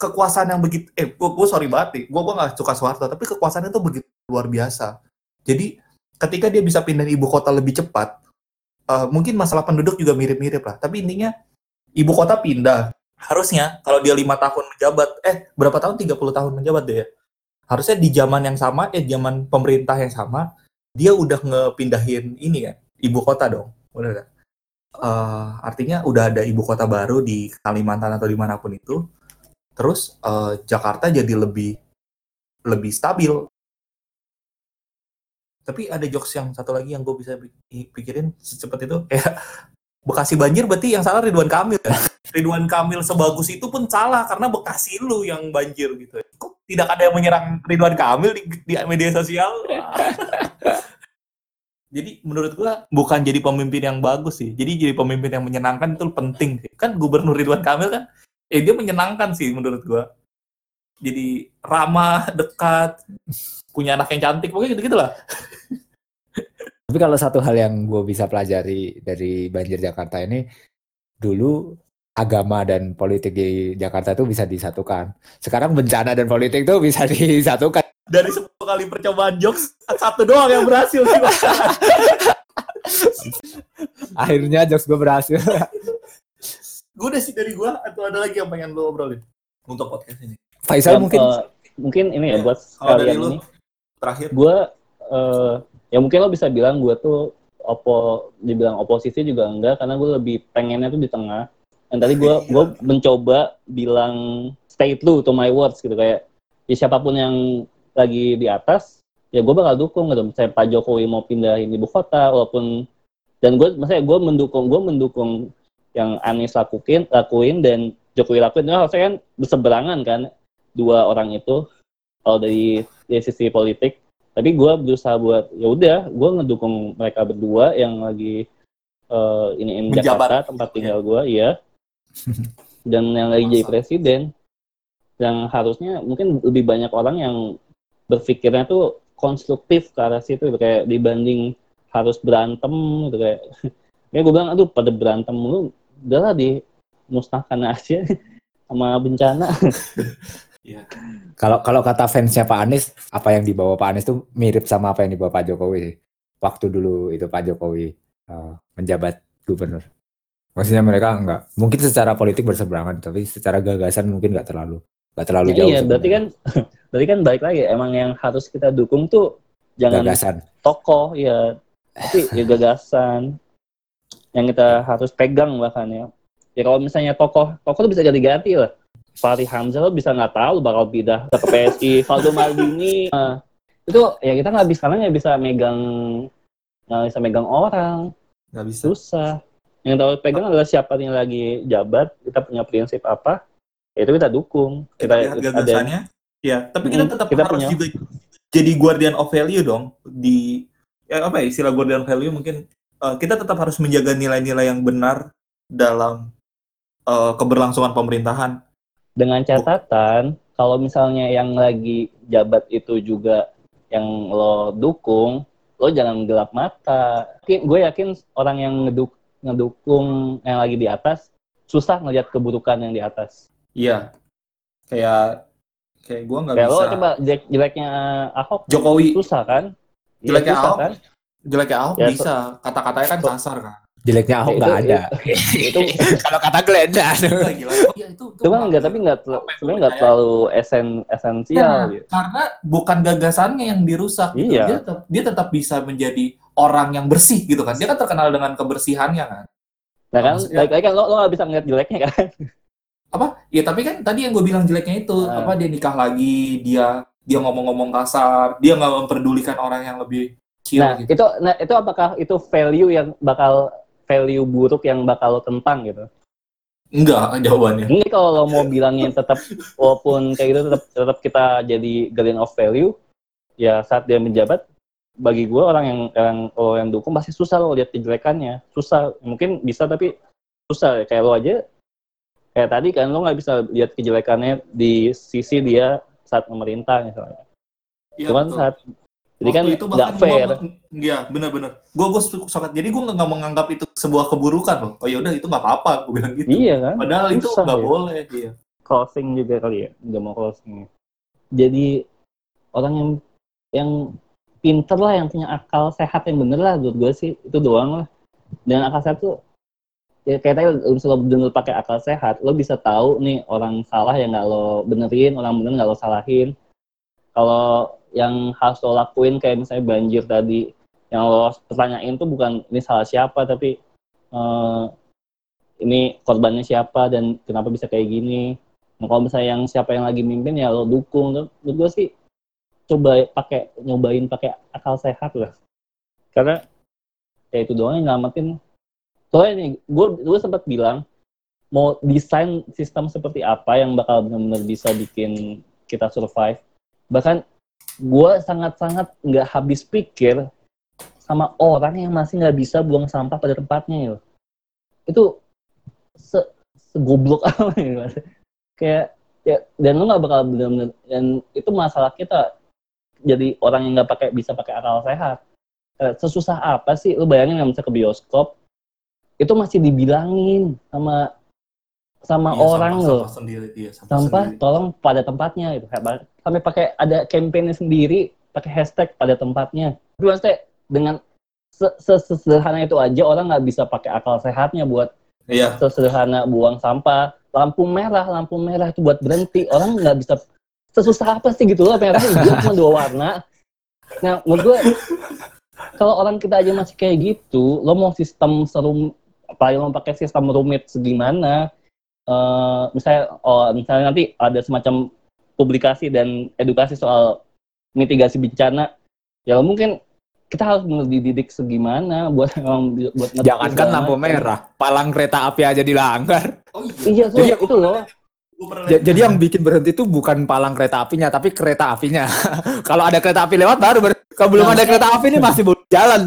kekuasaan yang begitu, eh gue, gue sorry banget nih, gue, gue gak suka Soeharto, tapi kekuasaannya itu begitu luar biasa. Jadi ketika dia bisa pindahin ibu kota lebih cepat, eh, mungkin masalah penduduk juga mirip-mirip lah. Tapi intinya ibu kota pindah. Harusnya kalau dia lima tahun menjabat, eh berapa tahun? 30 tahun menjabat deh ya. Harusnya di zaman yang sama, eh zaman pemerintah yang sama, dia udah ngepindahin ini kan, ibu kota dong. Bener eh, artinya udah ada ibu kota baru di Kalimantan atau di mana pun itu, terus eh, Jakarta jadi lebih lebih stabil. Tapi ada jokes yang satu lagi yang gue bisa pi- pikirin secepat itu kayak Bekasi banjir berarti yang salah Ridwan Kamil ya. Ridwan Kamil sebagus itu pun salah karena Bekasi lu yang banjir gitu. Kok tidak ada yang menyerang Ridwan Kamil di, di media sosial? jadi menurut gua bukan jadi pemimpin yang bagus sih. Jadi jadi pemimpin yang menyenangkan itu penting sih. Kan Gubernur Ridwan Kamil kan eh dia menyenangkan sih menurut gua. Jadi ramah, dekat, punya anak yang cantik, pokoknya gitu-gitu lah. Tapi kalau satu hal yang gue bisa pelajari dari banjir Jakarta ini, dulu agama dan politik di Jakarta itu bisa disatukan. Sekarang bencana dan politik itu bisa disatukan. Dari 10 kali percobaan jokes, satu doang yang berhasil sih. Bang. Akhirnya jokes gue berhasil. gue udah sih dari gua atau ada lagi yang pengen lo obrolin untuk podcast ini. Faisal Ya, mungkin eh, mungkin ini ya Ya, buat kalian lu ini. terakhir Gue eh ya mungkin lo bisa bilang gue tuh opo dibilang oposisi juga enggak karena gue lebih pengennya tuh di tengah. Dan tadi gue gue mencoba bilang stay true to my words gitu kayak ya siapa pun yang lagi di atas ya gue bakal dukung gitu. Misalnya Pak Jokowi mau pindahin ibu kota walaupun dan gue maksudnya gue mendukung gue mendukung yang Anies lakuin lakuin dan Jokowi lakuin itu harusnya kan berseberangan kan dua orang itu kalau dari, dari sisi politik tapi gue berusaha buat ya udah gue ngedukung mereka berdua yang lagi eh iniin Menjabat. Jakarta tempat tinggal gue iya dan yang lagi jadi Masa. presiden yang harusnya mungkin lebih banyak orang yang berpikirnya tuh konstruktif ke arah situ gitu. kayak dibanding harus berantem gitu kayak kayak gue bilang aduh pada berantem mulu udahlah dimusnahkan aja sama bencana kalau kalau kata fansnya Pak Anies, apa yang dibawa Pak Anies tuh mirip sama apa yang dibawa Pak Jokowi. Waktu dulu itu Pak Jokowi eh, menjabat gubernur. Maksudnya mereka enggak, mungkin secara politik berseberangan, tapi secara gagasan mungkin nggak terlalu, nggak terlalu Ya, jauh. iya berarti kan berarti kan balik lagi emang yang harus kita dukung tuh jangan gagasan. tokoh ya. Tapi ya gagasan. Yang kita harus pegang bahkan ya. Ya kalau misalnya tokoh tokoh tuh bisa ganti-ganti lah. Fahri Hamzah lo bisa nggak tahu bakal pindah ke PSI Valdo Maldini nah, itu ya kita nggak bisa karena nggak bisa megang nggak bisa megang orang. Nggak bisa. susah. Yang tahu pegang adalah siapa yang lagi jabat kita punya prinsip apa ya itu kita dukung. Kita lihat gagasannya. Ya, tapi kita tetap kita harus punya. juga jadi guardian of value dong di ya apa ya istilah guardian of value mungkin eh, kita tetap harus menjaga nilai-nilai yang benar dalam eh, keberlangsungan pemerintahan. dengan catatan kalau misalnya yang lagi jabat itu juga yang lo dukung lo jangan gelap mata gue yakin orang yang ngeduk ngedukung yang lagi di atas susah ngelihat keburukan yang di atas Iya. Kayak kayak gua nggak kayak lo bisa coba jelek jeleknya Ahok Jokowi susah kan Iya, Jeleknya susah Ahok? kan jeleknya Ahok Ya, bisa kata-katanya kan kasar kan. Jeleknya Ahok nggak ada. itu Kalau kata Glenda. Gila, gila. Iya, itu, itu cuma enggak tapi yang sebenarnya gue enggak percaya? terlalu esen esensial Nah, gitu. karena bukan gagasannya yang dirusak gitu. Iya. Dia tetap dia tetap bisa menjadi orang yang bersih gitu kan. Dia kan terkenal dengan kebersihannya kan. Nah kan, baik-baik kan lo, lo gak bisa ngeliat jeleknya kan? Apa? Ya tapi kan tadi yang gue bilang jeleknya itu Nah. apa dia nikah lagi, dia dia ngomong-ngomong kasar, dia nggak memperdulikan orang yang lebih chill Nah, gitu. itu nah itu apakah itu value yang bakal value buruk yang bakal lo tentang gitu? Enggak jawabannya. Ini kalau lo mau bilangin tetap walaupun kayak gitu tetap tetap kita jadi guardian of value, ya saat dia menjabat bagi gue orang yang yang lo yang dukung pasti susah lo lihat kejelekannya, susah. Mungkin bisa tapi susah kayak lo aja kayak tadi kan lo nggak bisa lihat kejelekannya di sisi dia saat memerintah misalnya. Iya, Cuman betul. saat jadi kan itu nggak fair. Iya, benar-benar. Gue gue sangat. Jadi gue nggak menganggap itu sebuah keburukan loh. Oh ya udah itu nggak apa-apa, gue bilang gitu. Iya kan? Padahal itu Susah nggak ya. boleh. Iya. closing juga kali ya nggak mau closing jadi orang yang yang pinter lah yang punya akal sehat yang bener lah menurut gue sih itu doang lah dan akal sehat tuh ya kayak tadi lo bener pakai akal sehat lo bisa tahu nih orang salah yang nggak lo benerin orang bener nggak lo salahin kalau yang harus lo lakuin kayak misalnya banjir tadi yang lo pertanyain tuh bukan ini salah siapa tapi eh, ini korbannya siapa dan kenapa bisa kayak gini. Nah, kalau misalnya yang siapa yang lagi mimpin ya lo dukung. Tuh, Menurut gue sih coba pakai nyobain pakai akal sehat lah. Karena ya itu doang yang nyelamatin. Soalnya nih, gue gue sempat bilang mau desain sistem seperti apa yang bakal benar-benar bisa bikin kita survive. Bahkan gue sangat-sangat nggak habis pikir sama orang yang masih nggak bisa buang sampah pada tempatnya ya. Itu se segoblok apa ya? Kayak ya dan lu nggak bakal benar-benar dan itu masalah kita jadi orang yang nggak pakai bisa pakai akal sehat. Sesusah apa sih lu bayangin nggak bisa ke bioskop itu masih dibilangin sama sama Iya, orang sampah- loh. sampah sendiri, iya, sampah sampah sendiri. tolong pada tempatnya gitu. Kayak sampai pakai ada campaign sendiri pakai hashtag pada tempatnya. Tapi maksudnya dengan se- se- sesederhana itu aja orang nggak bisa pakai akal sehatnya buat Iya, sesederhana buang sampah. Lampu merah lampu merah itu buat berhenti. Orang nggak bisa sesusah apa sih gitu loh merah hijau cuma dua warna. Nah menurut gue kalau orang kita aja masih kayak gitu lo mau sistem serum apalagi mau pakai sistem rumit segimana eh misalnya oh misalnya nanti ada semacam publikasi dan edukasi soal mitigasi bencana ya mungkin kita harus dididik segimana buat buat ngerti Jangankan lampu merah, palang kereta api aja dilanggar. Oh iya so, Jadi- itu loh. Jadi yang bikin berhenti itu bukan palang kereta apinya, tapi kereta apinya. Kalau ada kereta api lewat baru ber- Kalau belum Nah, ada kereta api ini masih belum jalan.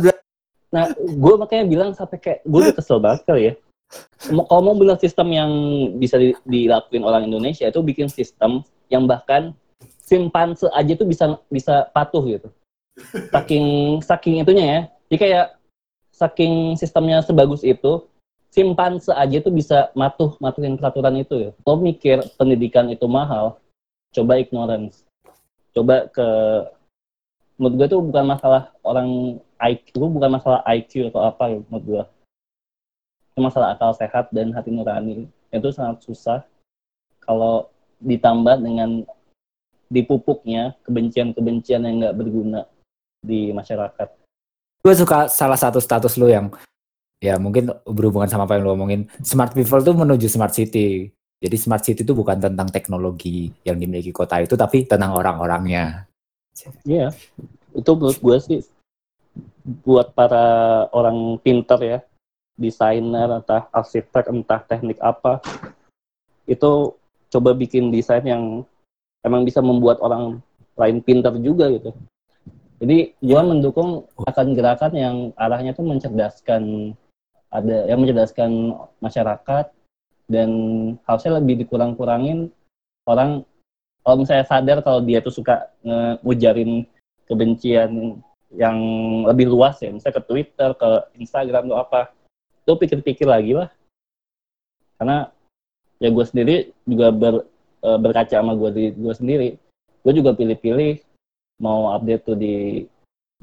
Nah, gue makanya bilang sampai kayak gue udah kesel banget kali ya. Kalau mau bener sistem yang bisa di- dilakuin orang Indonesia itu bikin sistem yang bahkan simpanse aja tuh bisa bisa patuh gitu. Saking saking itunya ya. Jadi kayak saking sistemnya sebagus itu, simpanse aja tuh bisa matuh matuhin peraturan itu ya. Lo mikir pendidikan itu mahal, coba ignorance. Coba ke menurut gue tuh bukan masalah orang IQ, itu bukan masalah IQ atau apa ya menurut gue. Itu masalah akal sehat dan hati nurani. Itu sangat susah kalau ditambah dengan dipupuknya kebencian-kebencian yang nggak berguna di masyarakat. Gue suka salah satu status lu yang ya mungkin berhubungan sama apa yang lu omongin. Smart people tuh menuju smart city. Jadi smart city itu bukan tentang teknologi yang dimiliki kota itu, tapi tentang orang-orangnya. Iya, itu menurut gue sih buat para orang pinter ya, desainer, entah arsitek, entah teknik apa, itu coba bikin desain yang emang bisa membuat orang lain pinter juga gitu. Jadi gue mendukung akan gerakan yang arahnya tuh mencerdaskan ada yang mencerdaskan masyarakat dan harusnya lebih dikurang-kurangin orang kalau misalnya sadar kalau dia tuh suka ngujarin kebencian yang lebih luas ya, misalnya ke Twitter, ke Instagram atau apa, itu pikir-pikir lagi lah. Karena ya gue sendiri juga ber, eh, berkaca sama gue di gue sendiri, gue juga pilih-pilih mau update tuh di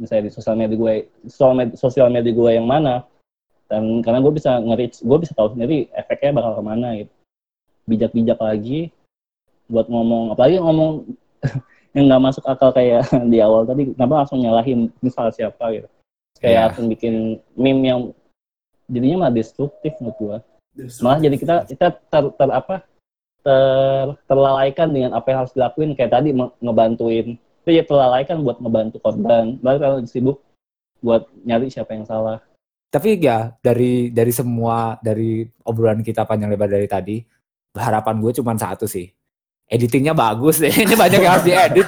misalnya di sosial media gue, sosial media, sosial media gue yang mana, dan karena gue bisa nge gue bisa tahu sendiri efeknya bakal ke mana gitu. Bijak-bijak lagi, buat ngomong apalagi ngomong yang nggak masuk akal kayak di awal tadi kenapa langsung nyalahin misal siapa gitu. Kayak langsung bikin meme yang jadinya malah destruktif menurut gua. Malah jadi kita kita ter, ter apa ter, terlalaikan dengan apa yang harus dilakuin. Kayak tadi ngebantuin. Itu ya terlalaikan buat ngebantu korban. Baru kalau sibuk buat nyari siapa yang salah. Tapi ya dari dari semua dari obrolan kita panjang lebar dari tadi, harapan gue cuma satu sih. Editingnya bagus deh. Ini banyak yang harus diedit.